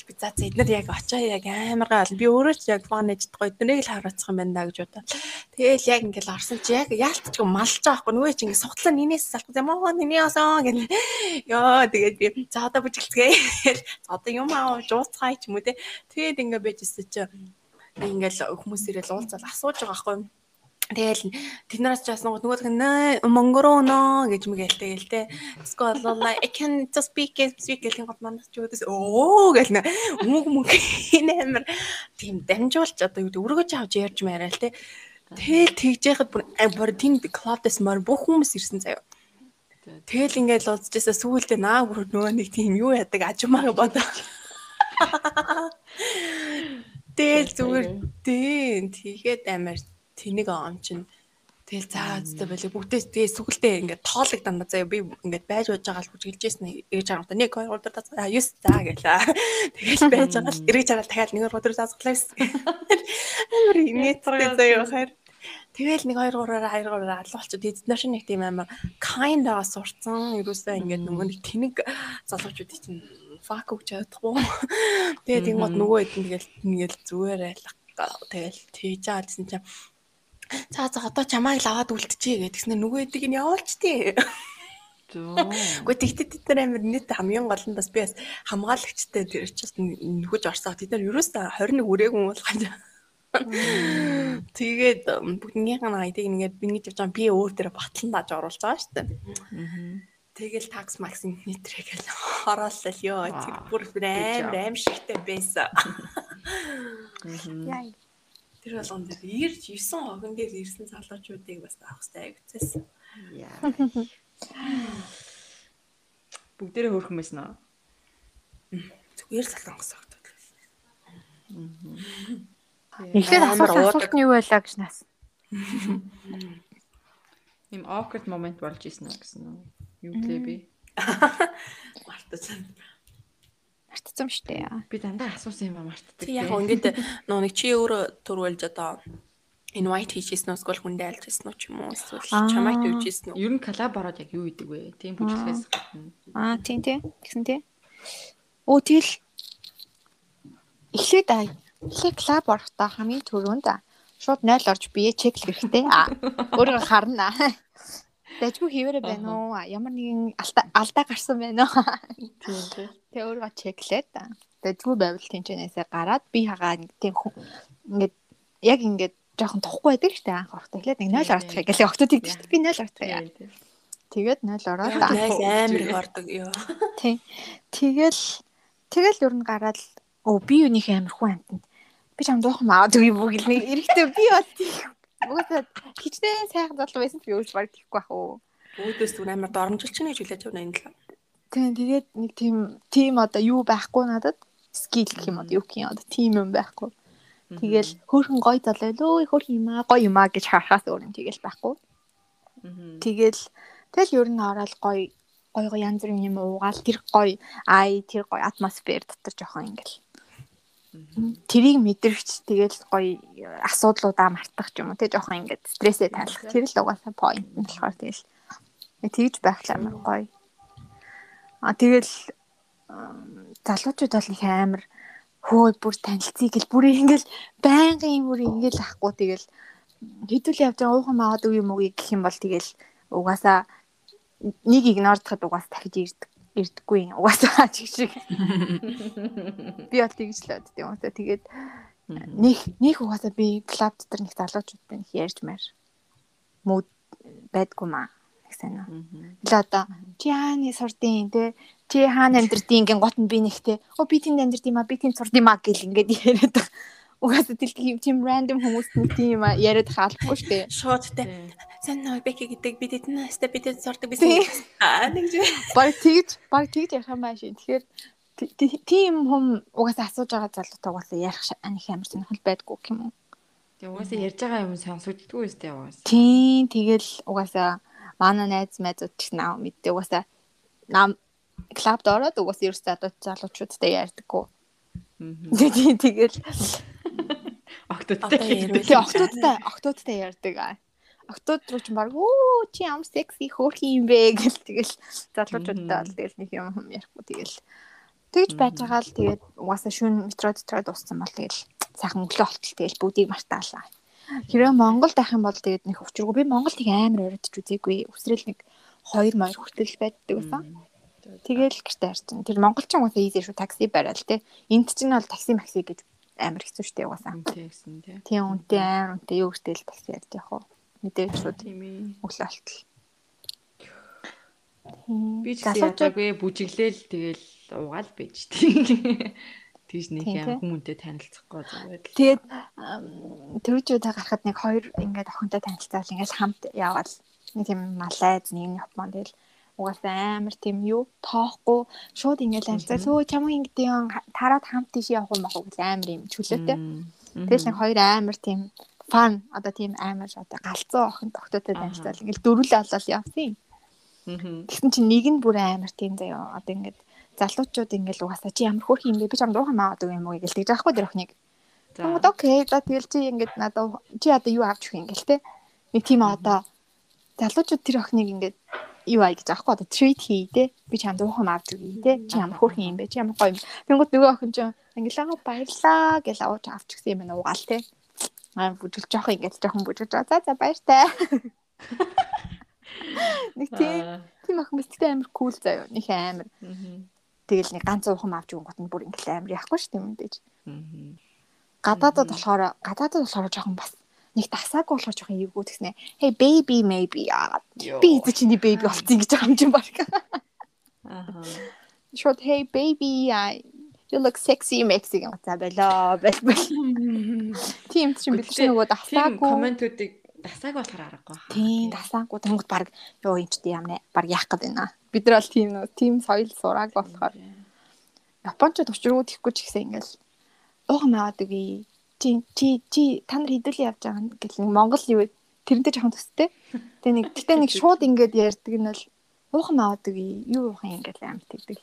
Би за за эднэр яг очоо яг амар гал би өөрөө ч яг фан ээж гоё эднийг л харуулцах юм байна гэж бодоо. Тэгэл яг ингээл орсон чи яг яалтч малж байгаа хгүй нөгөө чи ингээд суглаа нинээс салах юм аа нинээ осоо гэл. Йоо тэгээд би за одоо бүжгэлцгээ. За одоо юм аа жууцгай ч юм уу те. Тэгээд ингээ байж өсөж чи ингээл хүмүүс ирэл уулзаад асууж байгаа байхгүй Тэгэл тэднээс ч яасан нөгөө нэг монгороно гэж мэгэл тэгэл те. Эсвэл like I can just speak speak гэх юм манаас ч өөдөөс оо гэл нэ өмг мөг энэ амир тийм дамжуулч одоо юу гэдэг өргөж авч ярьж маарай л те. Тэгэл тэгж яхад бүр бүр тийм клубдас мар бүх хүмүүс ирсэн заяа. Тэгэл ингээд уулзчихсан сүүлдээ наа бүр нөгөө нэг тийм юу яадаг ажмаа бодоо. Тэгэл зүгээр тийм тэгээд амар тэнийг ом чинь Тэгэл заа зүтэй байлаа. Бүгдээ тэгээ сүгэлдээ ингээд тоолог дандаа заяа би ингээд байж байж байгаа л бүжгэлж ирсэн ээж байгаа юм. 1 2 3 4 5 9 заа гэлээ. Тэгэл байж байгаа л эргэж хараад дахиад 1 2 3 4 5 гэсэн. Амар инээдтэй заяа хаар. Тэгэл 1 2 3-аараа 2 3-аараа алуулчих. Тэгээд бид нар шиг нэг тийм амар kind аа сурцсан. Ерөөсөө ингээд нөгөө нэг тэнэг залуучуудыг чинь fuck гэж чадахгүй. Тэгээд гот нөгөө хэд тэгэл ингээл зүгээр айлах. Тэгэл тийж аалсан чинь За за одоо чамайг л аваад үлдчихье гэдгснээр нөгөө эдэг нь явуулчтээ. Гэхдээ тэгтээ тэд нар амир нийт хамгийн гол нь бас би бас хамгаалагчтай тэр ч бас нөхөж орсоо тэд нар ерөөсөө 21 үрээгүй болгож. Тэгээд бүгднийх нь айдыг ингээд ингэж явж байгаа би өөр дээр батлан дааж оруулж байгаа шүү дээ. Тэгэл такс макс нэтрэгэл хороолол ёо тэр бүр амар аим шигтэй байсан. Яа. Тэр болгон дээр ирж 9 хогон дээр ирсэн залуучуудыг бас авах хэрэгтэй агцсан. Яа. Бүгдээрээ хөөрхөн байсан аа. Зүгээр солонгос огтод байсан. Эхлээд асуусан асуулт нь юу байлаа гэж нас. Им awkward moment болж исэн гэсэн үү? Юу гэлээ би? Мартаж. Мартцсан штэ яа. Би дандаа асуусан юм мартдаг. Тэг яг ингээд нөө нэг чи өөрөө төрүүлж одоо invite хийжсэн нь эсвэл хүндээ альжсэн нь ч юм уу эсвэл чамайг төвжсэн нь. Ер нь коллаб ороод яг юу идэг вэ? Тийм бүжиглээс гадна. Аа тийм тийм. Тэгсэн тийм. Оо тэгэл эхлээд аа эхлээд клуб орохдоо хамгийн түрүүнд шууд 0 орж бие чеклэх хэрэгтэй. Аа өөрөө харна. Дэжгүй хийвэрэ байна уу? Ямар нэгэн алдаа гарсан байна уу? Тийм тийм. Тэгээ өөрөө чеклээд дэжгүй байвал тэнчэнээсээ гараад би хагаа тийм ингээд яг ингээд жоохон тухгүй байдаг шүү дээ анх орохдоо. Эхлээд нэг 0 орчих гэлээ октод тэгдэж шүү дээ. Би 0 орчих яа. Тэгээд 0 ороод амар их ордог ёо. Тийм. Тэгэл тэгэл ер нь гараад өө би юуних амар хүн амтнд. Би чам дуухан аваад үгүй бүгд нэг эрэхтэй би бол угаасаа хичнээн сайхан залуу байсан би өөрч баг тийхгүй ах уу. Өөдөөс түр амар доромжилч нэ жилэж явна энэ л. Тийм тэгээд нэг тийм тийм одоо юу байхгүй надад скил гэх юм одоо юу гэх юм одоо тийм юм байхгүй. Тэгэл хөөхөн гоё залуу лөө хөөх юм аа гоё юм аа гэж харахаас өөр юм тэгэл байхгүй. Тэгэл тэгэл ер нь ороод гоё гоё янз бүрийн юм уугаал тэр гоё ай тэр гоё атмосфер дотор жоохон ингээл тэрийг мэдэрч тэгэл гоё асуудлуудаа мартах юм уу тий жоохон ингээд стрессээ тайлах. Тэр л угаасаа point нь болохоор тэгэл тэгж байх л амар гоё. А тэгэл залуучууд бол их амар хөө бүр танилцъя гэл бүр ингээл байнгын бүр ингээл ахгүй тэгэл. Хэдүүл явж байгаа уухан маад үе юм уу гэх юм бол тэгэл угаасаа нэг игнордоход угаас дахиж ирдэг ирдэггүй угаасаа чиг шиг. Би бол тэгж л бод тийм үстэй тэгээд нэг нэг угаасаа би клуб дотор нэг залуучуудтай нэг ярьж маар. Мууд байдгүй маа. Их сайн уу. Л одоо чи хааны сурдын те? Чи хаана амьдрдин гин гот нь би нэгтэй оо би тэнд амьдрдин маа би тэнд сурдин маа гэл ингээд яриад байгаа. Угаасаа тийм тийм random хүмүүс нь тийм яриад хаалахгүй шүү дээ. Шууд те. Сэн нөө Беки гэдэг бид эдэн настай бид эд сурдаг байсан. Аа нэг зү. Баг тэгж баг тэгж ярих юм байна шин. Тэгэхээр тийм хүм угаасаа асууж байгаа залуутай угаасаа ярих аних амар сонирхол байдгүй юм уу? Тэгээ угаасаа ярьж байгаа юм сонсогддгүй үстэй угаасаа. Тийм тэгэл угаасаа манай найз найзууд ч наа мэддэг угаасаа нам клубд ороод угаасаа ерөөсөө залуучуудтай ярьдаггүй. Тийм тэгэл Октодтай Тэгээ октодтай октодтай ярьдаг аа. Октод руу ч баг оо чи ам секси хөөх юм бэ гэл тэгэл залуучуудтай бол тэгэл нэг юм юм ярихгүй тэгэл тэгж байж байгаа л тэгээд угаасаа шүн метро дотор дууссан бол тэгэл сайхан өглөө болтол тэгэл бүгдийг мартаалаа. Хэрэв Монголд байх юм бол тэгээд нэг учиргүй би Монголд их амар оройдч үзээгүй. Өсрөл нэг 2 морь хүртэл байддаг байсан. Тэгэл гэртээ харсан. Тэр монголчин угаасаа easy шүү такси барайл те. Энд чинь бол такси макси гэж амар хэцүү штэ угаасаа. Тэгсэн тий. Тийм үнтэй амар үнтэй юу гэтэл такси ярьж явах уу. мэдээж шууд Тийм ээ. өглөө алтал. Би ч ядаагүй бүжиглээл тэгэл угаал байж тийм. Тийш нэг Тийм, юм хүмүүнтэй танилцахгүй зүгээр л. Тэгээд төрөжүүдээ гарахад нэг хоёр ингээд охинтой танилцаал ингээд хамт яваал. Нэг тийм малайз нэг нь Японд тэгэл угаасаа амар тийм юу тоохгүй шууд ингээд танилцаа. Сөө чамаг ингээд юм тараад хамт тийш явах юм аа гэж амар юм чөлөөтэй. Тэгэл нэг хоёр амар тийм фан одоо тийм амар одоо галзуу охин тогтоотой Аха. танилцаал ингээд дөрүлээ олол явсан. Тэгсэн чинь нэг нь бүр амар тийм заяа одоо ингээд залуучууд ингээд угаасаа чи ямар хөөх юм бэ би чам дуухан маа гэдэг юм уу гэж тэгж аахгүй дөрөх нэг. Тэгмэд окей за тэгэл чи ингээд надад чи одоо юу авч өгөх юм гээл те. Нэг тийм одоо залуучууд тэр охиныг ингээд юу ай гэж аахгүй одоо treat хий те. Би чам дуухан авч өгье те. Чи ямар хөөх юм бэ? Чи ямар гоё юм. Тэнгууд нөгөө охин ч ингээд аа баярлаа гэж авч авч өгсөн юм байна угаал те. Аа бүжгэлж жоох ингээд жоохон бүжгэлж. За за баяртай. Нэг тийм тийм охин бисттэй амар кул заяа. Них амар. Тэгэл нэг ганц уухам авч өгөнгөт нь бүр ингээл амар яахгүй шүү дээ мэдээж. Гадаадад болохоор гадаадад болохоор жоохон бас нэг тасаагүй болохоор жоохон эвгүй тэгснэ. Hey baby maybe би эзэ чиний baby болцсон гэж байгаа юм чинь баг. Аа. Шууд hey baby аа you look sexy гэх за болоо бэл. Тийм чинь бид чинь нөгөө Тийм тасаагүй. комментуудыг дасааг болохоор аргагүй. Тийм тасаагүй тэнгууд баг ёо юм ч тийм нэ баг яах гээд байна. Бид нар бол тийм нөө тийм соёл сурааг болохоор Япончууд учиргүй тэхгүй ч гэсэн ингээл уухан аваад үгүй. Чи чи чи та нар хэдүүл явж байгаа гэл Монгол юу тэрнтэй жоохон төстэй. Тэгээ нэг гэтээ нэг шууд ингээд ярьдаг нь бол уухан аваад үгүй. Юу уухан ингээд амт гэдэг.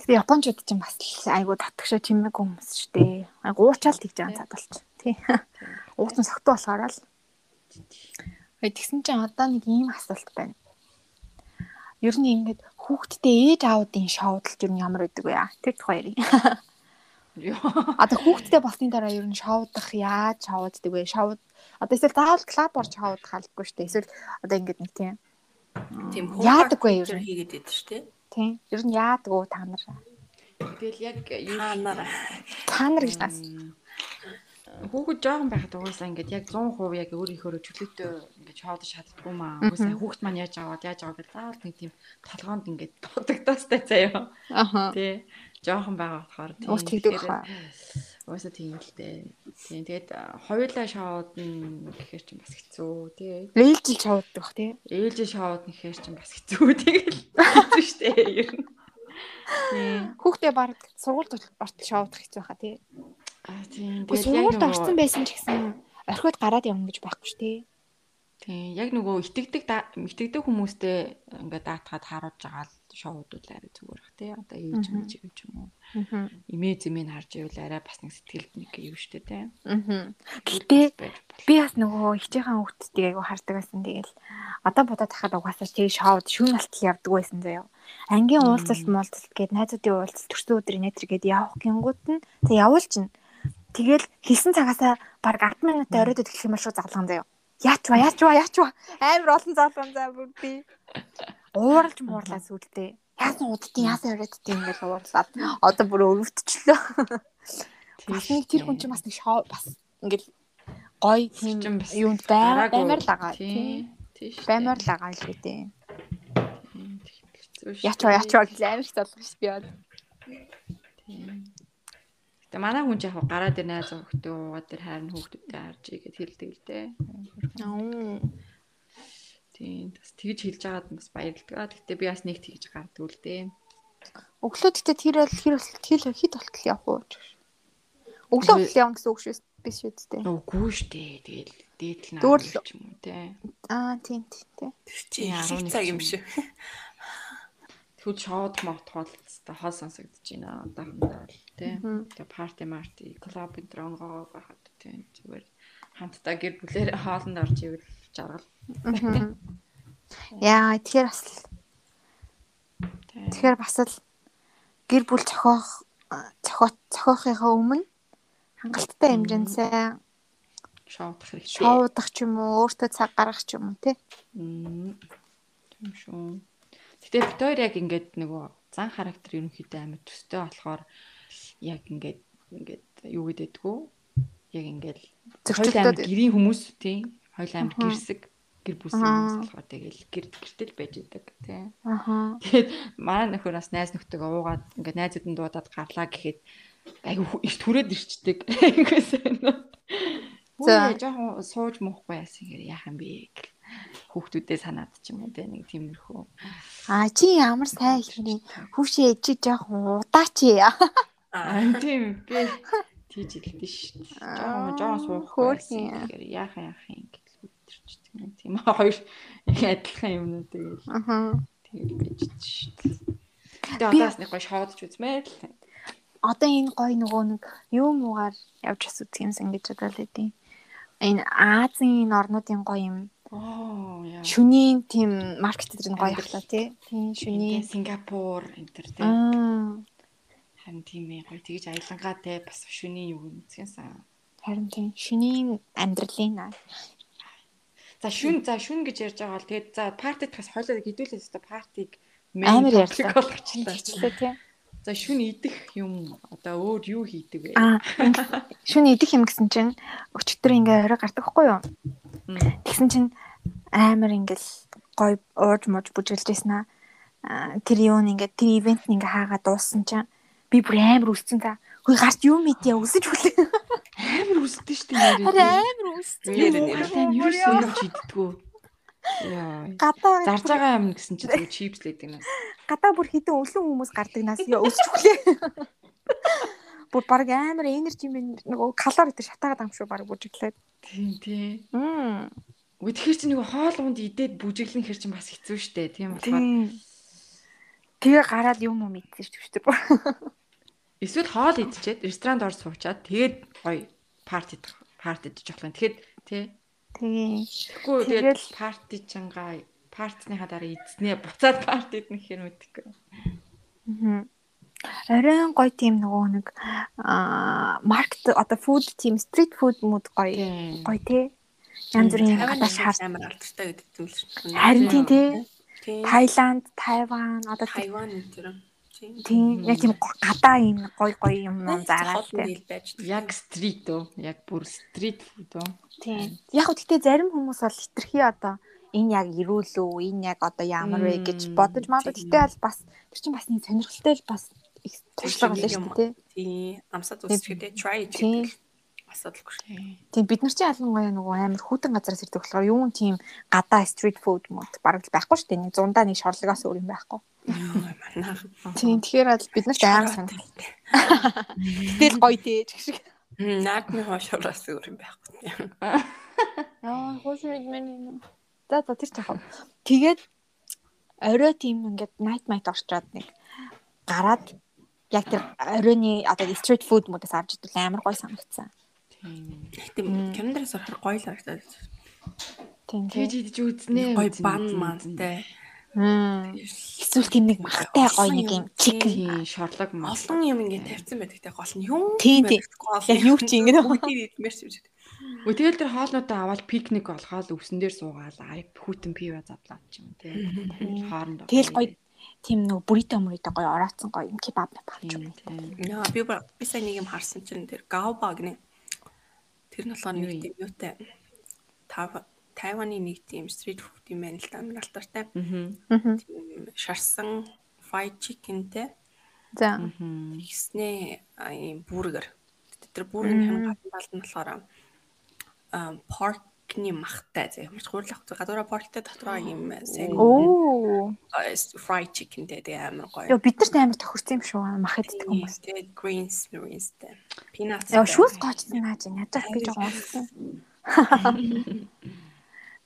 Тэгээ Япончууд ч бас айгуу татгшаа чимээгүй хүмүүс шүү дээ. Айгуу уучаал тэгж байгаа цад болч. Тий. Ууцсан согтуу болохоор л. Тэгсэн чинь одоо нэг ийм асуулт байна. Ер нь ингээд хүүхдтэй ээж аавуудын шоудлж ер нь ямар байдаг вэ? Тэр тухай ярив. Одоо хүүхдтэй болсны дараа ер нь шоудах яаж шоуддаг вэ? Шоуд одоо эсвэл заавал клуб орж шоудах халдгүй шүү дээ. Эсвэл одоо ингээд нэг тийм Тийм Яадаггүй юу? хийгээд байдаг шүү дээ. тийм ер нь яадаг уу та нар? Тэгэл яг юу Та нар Та нар гэж тас. Хүүхэд жоохон байхад угаасаа ингээд яг 100% яг өөрийнхөө чөлөөтэй ингээд шоодож чаддгүй маа. Угаасаа хүүхэд маань яаж аваад яаж аваад гэж заавал нэг тийм толгоонд ингээд дутагдастай заяа. Аха. Тий. Жоохон байгаа болохоор тийм. Уус тэгдэг хаа. Угаасаа тийм л дээ. Тийм. Тэгээд хоёулаа шоуд нь гэхээр чинь бас хэцүү тий. Лээлжил шоуддаг бах тийм. Ээлж шоуд нь гэхээр чинь бас хэцүү тэгэл. Хэцүү штэ ер нь. Хүүхдээ баг сургуульд ортол шоудах хэцүү хаа тийм. Аа тийм. Сургуульд орсон байсан ч гэсэн орхиод гараад явна гэж байхгүй шүү дээ. Тийм. Яг нөгөө итгэдэг итгэдэг хүмүүстэй ингээд даатгаад харуулж байгаа л шоудууд арай зүгээр бах тий. Одоо ээж мэж гэж юм уу. Имээ зэмээ харж ивэл арай бас нэг сэтгэлд нэг юу штэ тий. Гэтэ би бас нөгөө хичээхэн хүүхдүүдийг айгу хардаг байсан. Тэгэл одоо бодоод тахад угаасаа тэг шоуд шүүн алтал явдаг байсан заяа. Ангийн уулзалт муулзалт гээд найзуудын уулзалт төрсөн өдрийн нэтэр гээд явах гингүүд нь тэг явуулчихна. Тэгэл хэлсэн цагаасаа баг 10 минут оройд эхлэх юм шууд залган заяа. Яач ба яач ба яач ба амар олон залган заа бүр би. Ууралж муурлаа сүултээ. Яасан уддtiin, яасан яриадtiin гэж уурлаад одоо бүр өрөвдчихлөө. Бас нэг тэр хүн чинь бас нэг шоу бас ингээл гой тийм юунд байгаа баймар л байгаа тийм. Баймар л байгаа л гэдэг. Ячаа ячаа гэж амар их залгаж би бод. Тийм. Тэгээ манай хүн яг гараад ирнэ найз өгтөө угаад тэр хайрны хүүхдүүдтэй харж игээд хэлдэг л дээ. Аа. Тийм. Бас тэгж хэлж байгаад бас баярлалаа. Гэтэ би бас нэг тэгж гардгүй л дээ. Өглөө тэгтээ тэр бол тэр бол хит хит болтол явах уу? Өглөө болтол явна гэсэн үг шүү биш үү дээ. Үгүй штэ. Тэгэл дээдл наа Дүүрл. ч юм уу те. Аа тийм тийм тийм. чи Тийм, их 11 цаг юм шиг. Тэгвэл шоуд мотхол та хол сонсогдож байна. Одоохондоо л те. Тэгээ парти марти, клуб энэ тронгоо байхад тийм зүгээр хамтдаа гэр бүлээр хоолнд орж ивэл жаргал. Яа тэгэхээр бас тэгэхээр бас л гэр бүл зохиох зохиот зохиохынхаа өмнө хангалттай хэмжээнд сайн шоудах хэрэгтэй. шоудах ч юм уу өөртөө цаг гаргах ч юм уу тий. Тийм шүү. Гэтэ Виктори яг ингээд нөгөө зан характер ерөнхийдөө амар төстэй болохоор яг ингээд ингээд юу гэдэггүй яг Хойл амир гэрийн хүмүүс тийм. Хойл амир гэрсэг гэр Аха. хүмүүс болохоор тэгэл гэр гэртэл байж идэг тийм. Аха. Тэгээд манай нөхөр бас найз нөхдөйгөө уугаад ингээд найзууд нь дуудаад гарлаа гэхэд айгу ху- их түрээд ирчдэг. Айгуусаа. За. Жоохон сууж муухгүй яасан гэр яах юм бэ гэх хүүхдүүдээ санаад ч юм уу те нэг тиймэрхүү. А чи ямар сайн ихний хүүшээ ээжи жоохон удаач яа. Аа тийм би тийж хэлдэж шүү дээ. Жоохон жоохон Хөөрхөн. яасан гэхээр яах яах юм өдөрчдөг юм. Тийм хоёр адилхан юмнууд тэгэл Аха. тэгэл байж шүү дээ. Тэгээ одоос нэг гоо шоодж үзмээр л. Одоо энэ гой нөгөө нэг юу муугаар явж бас үзэх юмсан гэж бодлоо лээ. Энэ Азийн энэ орнуудын гой юм шүнийн тийм маркет дээр нь гоё хахлаа тий. Тийм Шүний. Сингапур энэ төр тийм Аа харин тийм ээ гоё тэгж аялангаа те бас шүний юу юм үзгэнсэн. харин тийм шүний амьдралын. За шүн за шүн гэж ярьж байгаа бол тэгээд за партид бас хойлоо хэдүүлээ өстө партиг Амар ярьлаа. болгочихлаа. Тэгчлээ тий. За шүн идэх юм одоо өөр юу хийдэг вэ? Аа шүний идэх юм гэсэн чинь өчтөр ингээ орой гардаг хгүй юу? Тэгсэн чинь амар ингээл гой ууж мууж бүжгэлжсэн аа. Аа, Тэр юу нь ингээ тэр ивент нь ингээ хаагаад дууссан чинь би бүр амар үсцэн та. Хөөе гарч юу мэдээ өсөж хүлээ. Амар үсдэн штэ нэрээ. Харин амар үсцэн. Тань юу юм чиддгүү. Яа. Зарж байгаа юм гэсэн чи зүгээр чипс л гэдэг нас. гадаа бүр хідэн өвлөн хүмүүс гардаг нас яа өсөж хүлээ. Бүр баг амар энержи минь нөгөө калори дээр шатаагаад ам шүү баг бүжиглээд. Тийм тий. Мм. Үгүй тэгэхээр чи нэг хоол унд идээд бүжиглэн хэр чин бас хэцүү штэ. Тийм болохоор. Тэгээ гараад юм уу мэдсэн шүү дээ. Эсвэл хоол идчихэд ресторанд ор суучаад тэгээд гоё парти партид жоохлоо. Тэгэхэд тий. Тэгээ. Тэгэхгүй тэгээд парти чангаа партныхаа дараа эзнээ буцаад партид нэг хэр мэдхгүй. Мгм. Оройн гоё тийм нөгөө нэг аа маркет одоо фуд тийм стрит фуд мод гоё гоё тий. Янз бүрийн гадаа шаар амар алдартай гэдэг юм л шүү. Харин тийм тий. Тийм. Таиланд, Тайван одоо тий- Тайван энэ төр. Тийм. тийм яг тийм гадаа юм гоё гоё юм уу зараад Хоолны тий. ил байж. Яг стрит үү? Яг бүр стрит фуд үү? Тийм. Яг гэтээ зарим хүмүүс бол хитрхи одоо энэ яг ирүүл үү, энэ яг одоо ямар вэ гэж бодож магадгүй. тийм. Бол бас тэр чинь бас нэг сонирхолтой л бас их туршлага юм шүү дээ. Тийм. Амсаад гэдэг try Тийм. Асуудалгүй шүү. Тийм. Бид нар чинь ялангуяа нөгөө амар хүүтэн газараас ирдэг болохоор юу н тийм гадаа стрит фуд мод бараг л байхгүй шүү дээ. Нэг зундаа нэг шорлогоос өөр юм байхгүй. Тийм тэгэхээр бол бид нарт амар сонирхолтой. Тэгэл гоё дээ гэх шиг. Наадмын хоошоороос өөр юм байхгүй. Яа, хөөс мэдмэн. За за тэр тахав. Тэгээд орой тийм ингээд night night орчоод нэг гараад яг тэр оройны одоо стрит фуд модоос авч идвэл амар гоё санагдсан. Тийм календараас орохоор гоё л харагдаад. Тийм Тэгж идэж үзнэ. Гоё бан мантай. Мм. Эсвэл тийм нэг махтай гоё нэг юм чикен. Шорлог. Олон юм ингээд тавьсан байдаг те гол нь юм. Тийм, тийм. Яг юу ч ингэ. бүгдийг идмэрч юм шиг. Өө тэгэл тэр хоолнуудаа аваад пикник болгоод өвсөн дээр суугаал ай хүүтэн пива задлаа ч юм тий. Хоорондоо. Тэгэл гоё тийм нэг бүритэ мөритэ гоё орооцсон гоё юм кебаб Тийм, юм. Яа би би сайн нэг юм харсан чинь тэр гаоба гэнэ. Тэр нь болохоор нэг тийм юутай. Тайваны нэг тийм стрит фуд юм байна л да. Алдартай. Мгм. Аа. Шарсан fried chickenтэй За. Тэгснээ ийм бүргэр. Тэр бүргэрийн гадна талд нь болохоор а паркны махтай зэ. Ямар ч хуурлах гадуура парктай дотроо ийм сайн Оо. а, fried chickenтэй тэгээ амар гоё. бид нарт амар тохирсон юм шүү. Мах иддэг хүмүүс. Тэгээд greens greensтэй. Peanuts. Яа шүүс гоочсон наа чи надад би жоохон унсан.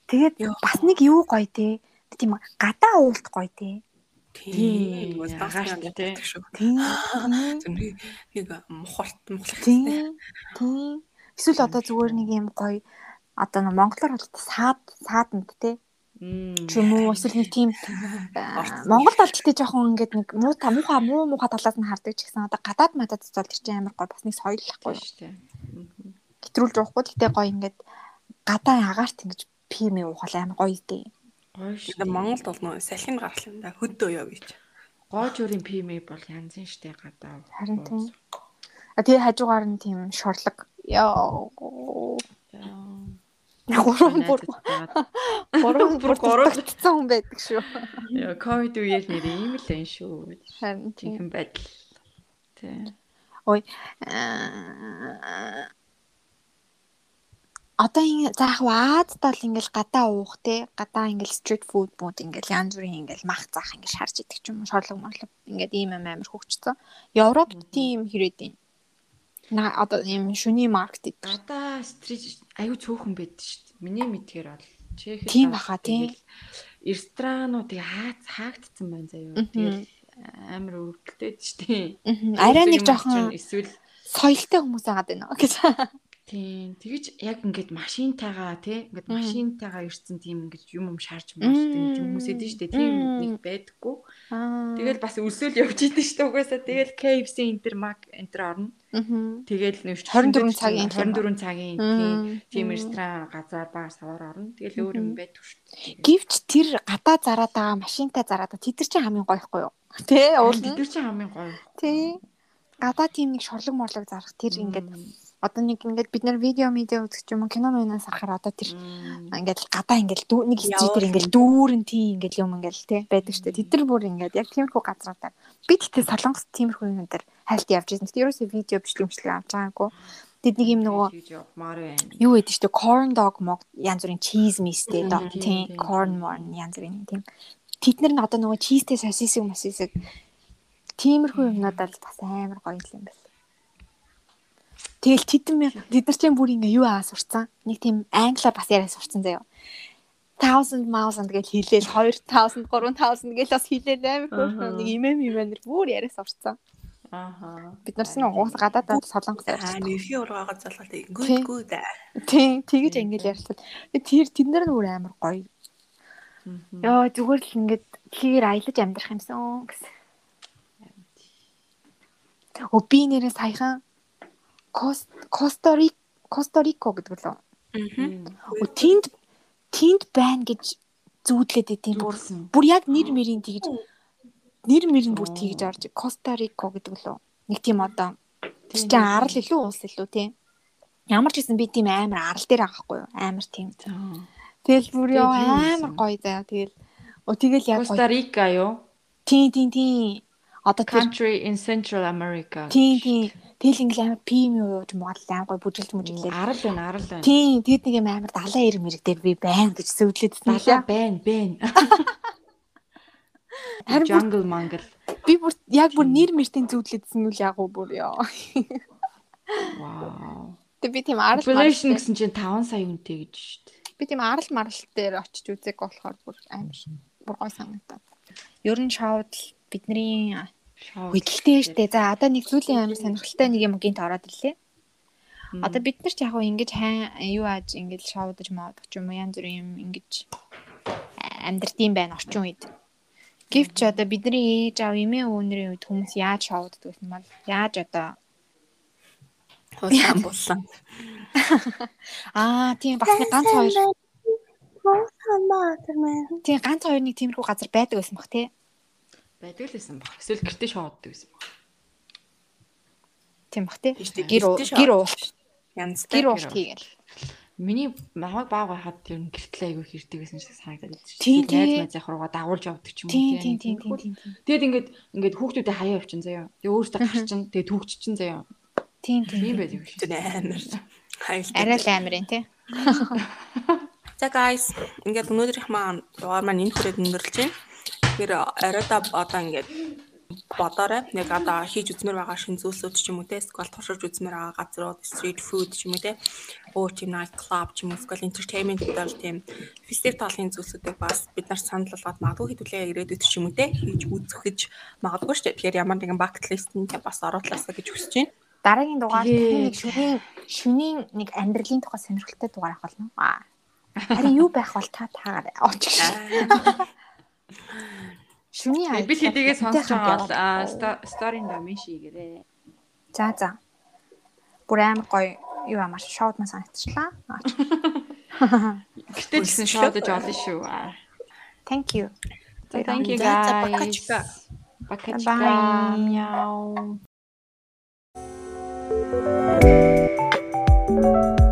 Тэгээд бас нэг юу гоё те. Тийм гадаа уулт гоё те. Тийм, Тийм. агаарт те. шүү. Тийм. Нэг мухлах Тийм. Тийм. Эсвэл одоо зүгээр нэг юм гоё одоо нэг монголоор бол саад сааданд те. Ч юм уу эсвэл нэг тийм аа, Монголд бол гэхдээ жоохон ингээд нэг муу та муухай муу муухай талаас нь хардаг ч гэсэн одоо гадаад мадад бол тэр чинь амар гоё бас нэг соёллахгүй шүү дээ. Мгм. хэтрүүлж уухгүй гэхдээ гоё ингээд гадаа агаарт ингэж пим уухал амар гоё дээ. Гоё шүү. Монголд бол нөө салхин гаргал юм да. Хөдөө ёо гэж. гоо журийн пимэ бол янзын штэ гадаа. Харин тийм. А тэгээ хажуугаар нь тийм шорлог Яа. Гурван бүр гурван бүр гурван хүн байдаг шүү. Яа, ковид үеэр нэр ийм л энэ шүү. Харин тийм. Байдал. Тий. Ой. аа, Одоо ингэ заах Азад бол ингээл гадаа уух те гадаа ингээл стрит фуд мууд ингээл янз бүрийн ингээл мах заах ингээл шарж идэг ч юм уу шорлог морлог ингээд ийм амар хөгжсөн. Европ тийм хэрэг юм. На одоо ийм шүний маркет идэг. Гадаа стрит аюу цөөхөн байдаг шүү дээ. Миний мэдгээр бол Чех Тийм баха, тийм. Ресторануудыг хаац хаагдсан байна заяа. Тэгэл амар өвдөлттэй шүү дээ. Арай нэг юм жоохон эсвэл соёлтой хүмүүс байгаа даа гэж. Тийм тэгэж яг ингээд машинтайгаа тий ингээд машинтайгаа ирсэн тийм ингээд юм юм шарж марж тийм Мм. хүмүүс эдэн шүү дээ. Тийм нэг байдаггүй. Аа. Тэгэл бас өсөөл явж идэв шүү дээ. Угаасаа тэгэл KFC интермаг энтер орно. Мгм. Тэгэл нэр 24 цагийн тийм 24 цагийн тийм ресторан газар бар савар орно. Тэгэл өөр юм байдаг шүү дээ. Гэвч тэр гадаа зараад байгаа машинтай зараад тэд нар чинь хамгийн гоёхгүй юу? Тэ Уул уулна. тэр чинь хамгийн гоё. Тэ. Гадаа тийм нэг шорлог морлог зарах тэр ингээд. Одоо нэг ингээд бид нар видео медиа үзэх юм кино мэнаас ахаар одоо тэр ингээд гадаа ингээд нэг Явах стритер ингээд дүүрэн тийм ингээд юм ингээд те байдаг штэ. Тэд нар бүр ингээд яг тиймэрхүү газруудаар би тэгтээ солонгос тиймэрхүү юм дээр хальт явж байсан. Тэгтээ ерөөсөө видео бичлэг өмчлөг авч байгаагүй. Тэд нэг юм нөгөө юу гэдэг штэ? Corn dog мог янз бүрийн cheese доо. Мм, тийм, corn morn янз бүрийн тийм. Тэд нар нь одоо нөгөө cheeseтэй сосисыг мосисыг тиймэрхүү юмнуудаа л бас амар гоё юм байна. Тэгэл тэдэн тэд нар чинь бүр ингээ юу аа сурцсан. Нэг тийм англиар бас яриа сурцсан заяа. 1000 1000 гэж хэлээл 2000 3000 гэж бас хэлээл амар хөөрхөн нэг имэм имэнэр бүр яриа сурцсан. Ааха. Бид нар чинь уус гадаадад солонгос Аа ярьсан. нэрхийн ургаагаа залгаад good good. Тийм тэгэж англи ярьсан. Тэр тэд нар нь бүр амар гоё. Йоо зүгээр л ингээд тэгэхээр аялаж амьдрах юмсан гэсэн. Оо би нэрээ саяхан Кост Косторик Костарико гэдэг лөө. Оо тэнд тэнд байна гэж зүүдлээд идэв бүр. Зүгсэн. Бүр яг нэр мэрийн тэгж нэр мэр нь бүр тэгж орж Костарико гэдэг лөө. Нэг тийм одоо Тийм, чи арал илүү уус илүү тийм. Ямар ч гэсэн би тийм амар арал дээр байгаа хгүй юу? Амар тийм. Тэгэл бүр ёо амар гоё заяа. Тэгэл Оо тэгэл яг Рика юу? Тийм тийм тийм. Одоо тэр Country in Central America. тийм тийм. Тэгэл ингээл амар пим юу юм бол амар гоё бүжиглж мүжиглээ. Арал байна, арал байна. Тийм тэгэд нэг юм амар далайн ир мэрэг дээр би байна гэж Далаа шээ. байна, байна. Харин Jungle Mangle. Би бүр яг бүр нэр мэртийн зөвлөдсөн үл яг уу бүр ёо. Wow. Тэг би тийм арал марал гэсэн чинь 5 сая хүнтэй гэж шүү дээ. би тийм арал марал дээр очиж үзег болохоор бүр амар бүр гоё санагдаад. Ер нь шоуд бидний Гэхдээ штэ за одоо нэг зүйлийн амар сонирхолтой нэг юм гинт ороод ирлээ. Одоо бид нар ч яг ингэж хай юу ааж ингэж шоудаж маадах ч юм уу янз бүрийн юм ингэж амьдртiin байна орчин үед. Гэвч одоо бидний ээж аав эмээ өвнөрийн үед хүмүүс яаж шоуддаг гэсэн бол яаж одоо Хулсан булсан. аа тийм бас нэг ганц хоёр тийм ганц хоёр нэг тиймэрхүү газар байдаг байсан бах тий. Байдаг л байсан баг. Эсвэл гэртээ шоуддаг байсан баг. Тийм бах тий. Гэр гэр уулт Янзтай. гэр уулт хийгээл. Миний намайг баг байхад ер нь гэртлээ айгүй хэрдэг байсан шиг санагдаад шүү. Тийм, тийм. найз яхургаа дагуулж явдаг ч юм уу. Тийм тий. тийм тийм тийм. Тэгэд ингээд ингээд хүүхдүүдээ хаяа явчихсан заяа. Тэгээ өөртөө гарчин. Тэгээ түүхчихсэн заяа. Тийм Тийм тийм. байдаг шүү. Амар. Хайлт. Арай л амар юм тий. За guys, ингээд өнөөдрийнх маань дугаар маань энэ хүрээд өндөрлж байна. Тэгэхээр оройдоо одоо ингээд бодоорой. Нэг одоо хийж үзмээр байгаа шин зүйлсүүд ч юм уу те, эсвэл туршиж үзмээр байгаа газрууд, street food ч юм уу те. Өөр тийм night club ч юм уу, эсвэл entertainment гэдэг тийм фестивал талын зүйлсүүдийг бас бид нар санал болгоод магадгүй хэдүүлээ ирээдүйд ч юм уу те хийж үзэхэж магадгүй шүү дээ. Тэгэхээр ямар нэгэн bucket list-д бас оруулаасаа гэж хүсэж байна. Дараагийн дугаар нэг шөнийн шөнийн нэг амьдралын тухай сонирхолтой дугаар авах болно. Аа. Харин юу байх бол та таагаар очих Шүний айл. Би хэдийгээ сонсож байгаа бол сторийн дамын шийгэрээ. За за. Бүр амар гоё юу амар шоуд маа санагдчихлаа. Гэтэ жисэн шоудж олон шүү. Thank you. Thank you guys. Бакачка. Бакачка. Мяу. Thank you.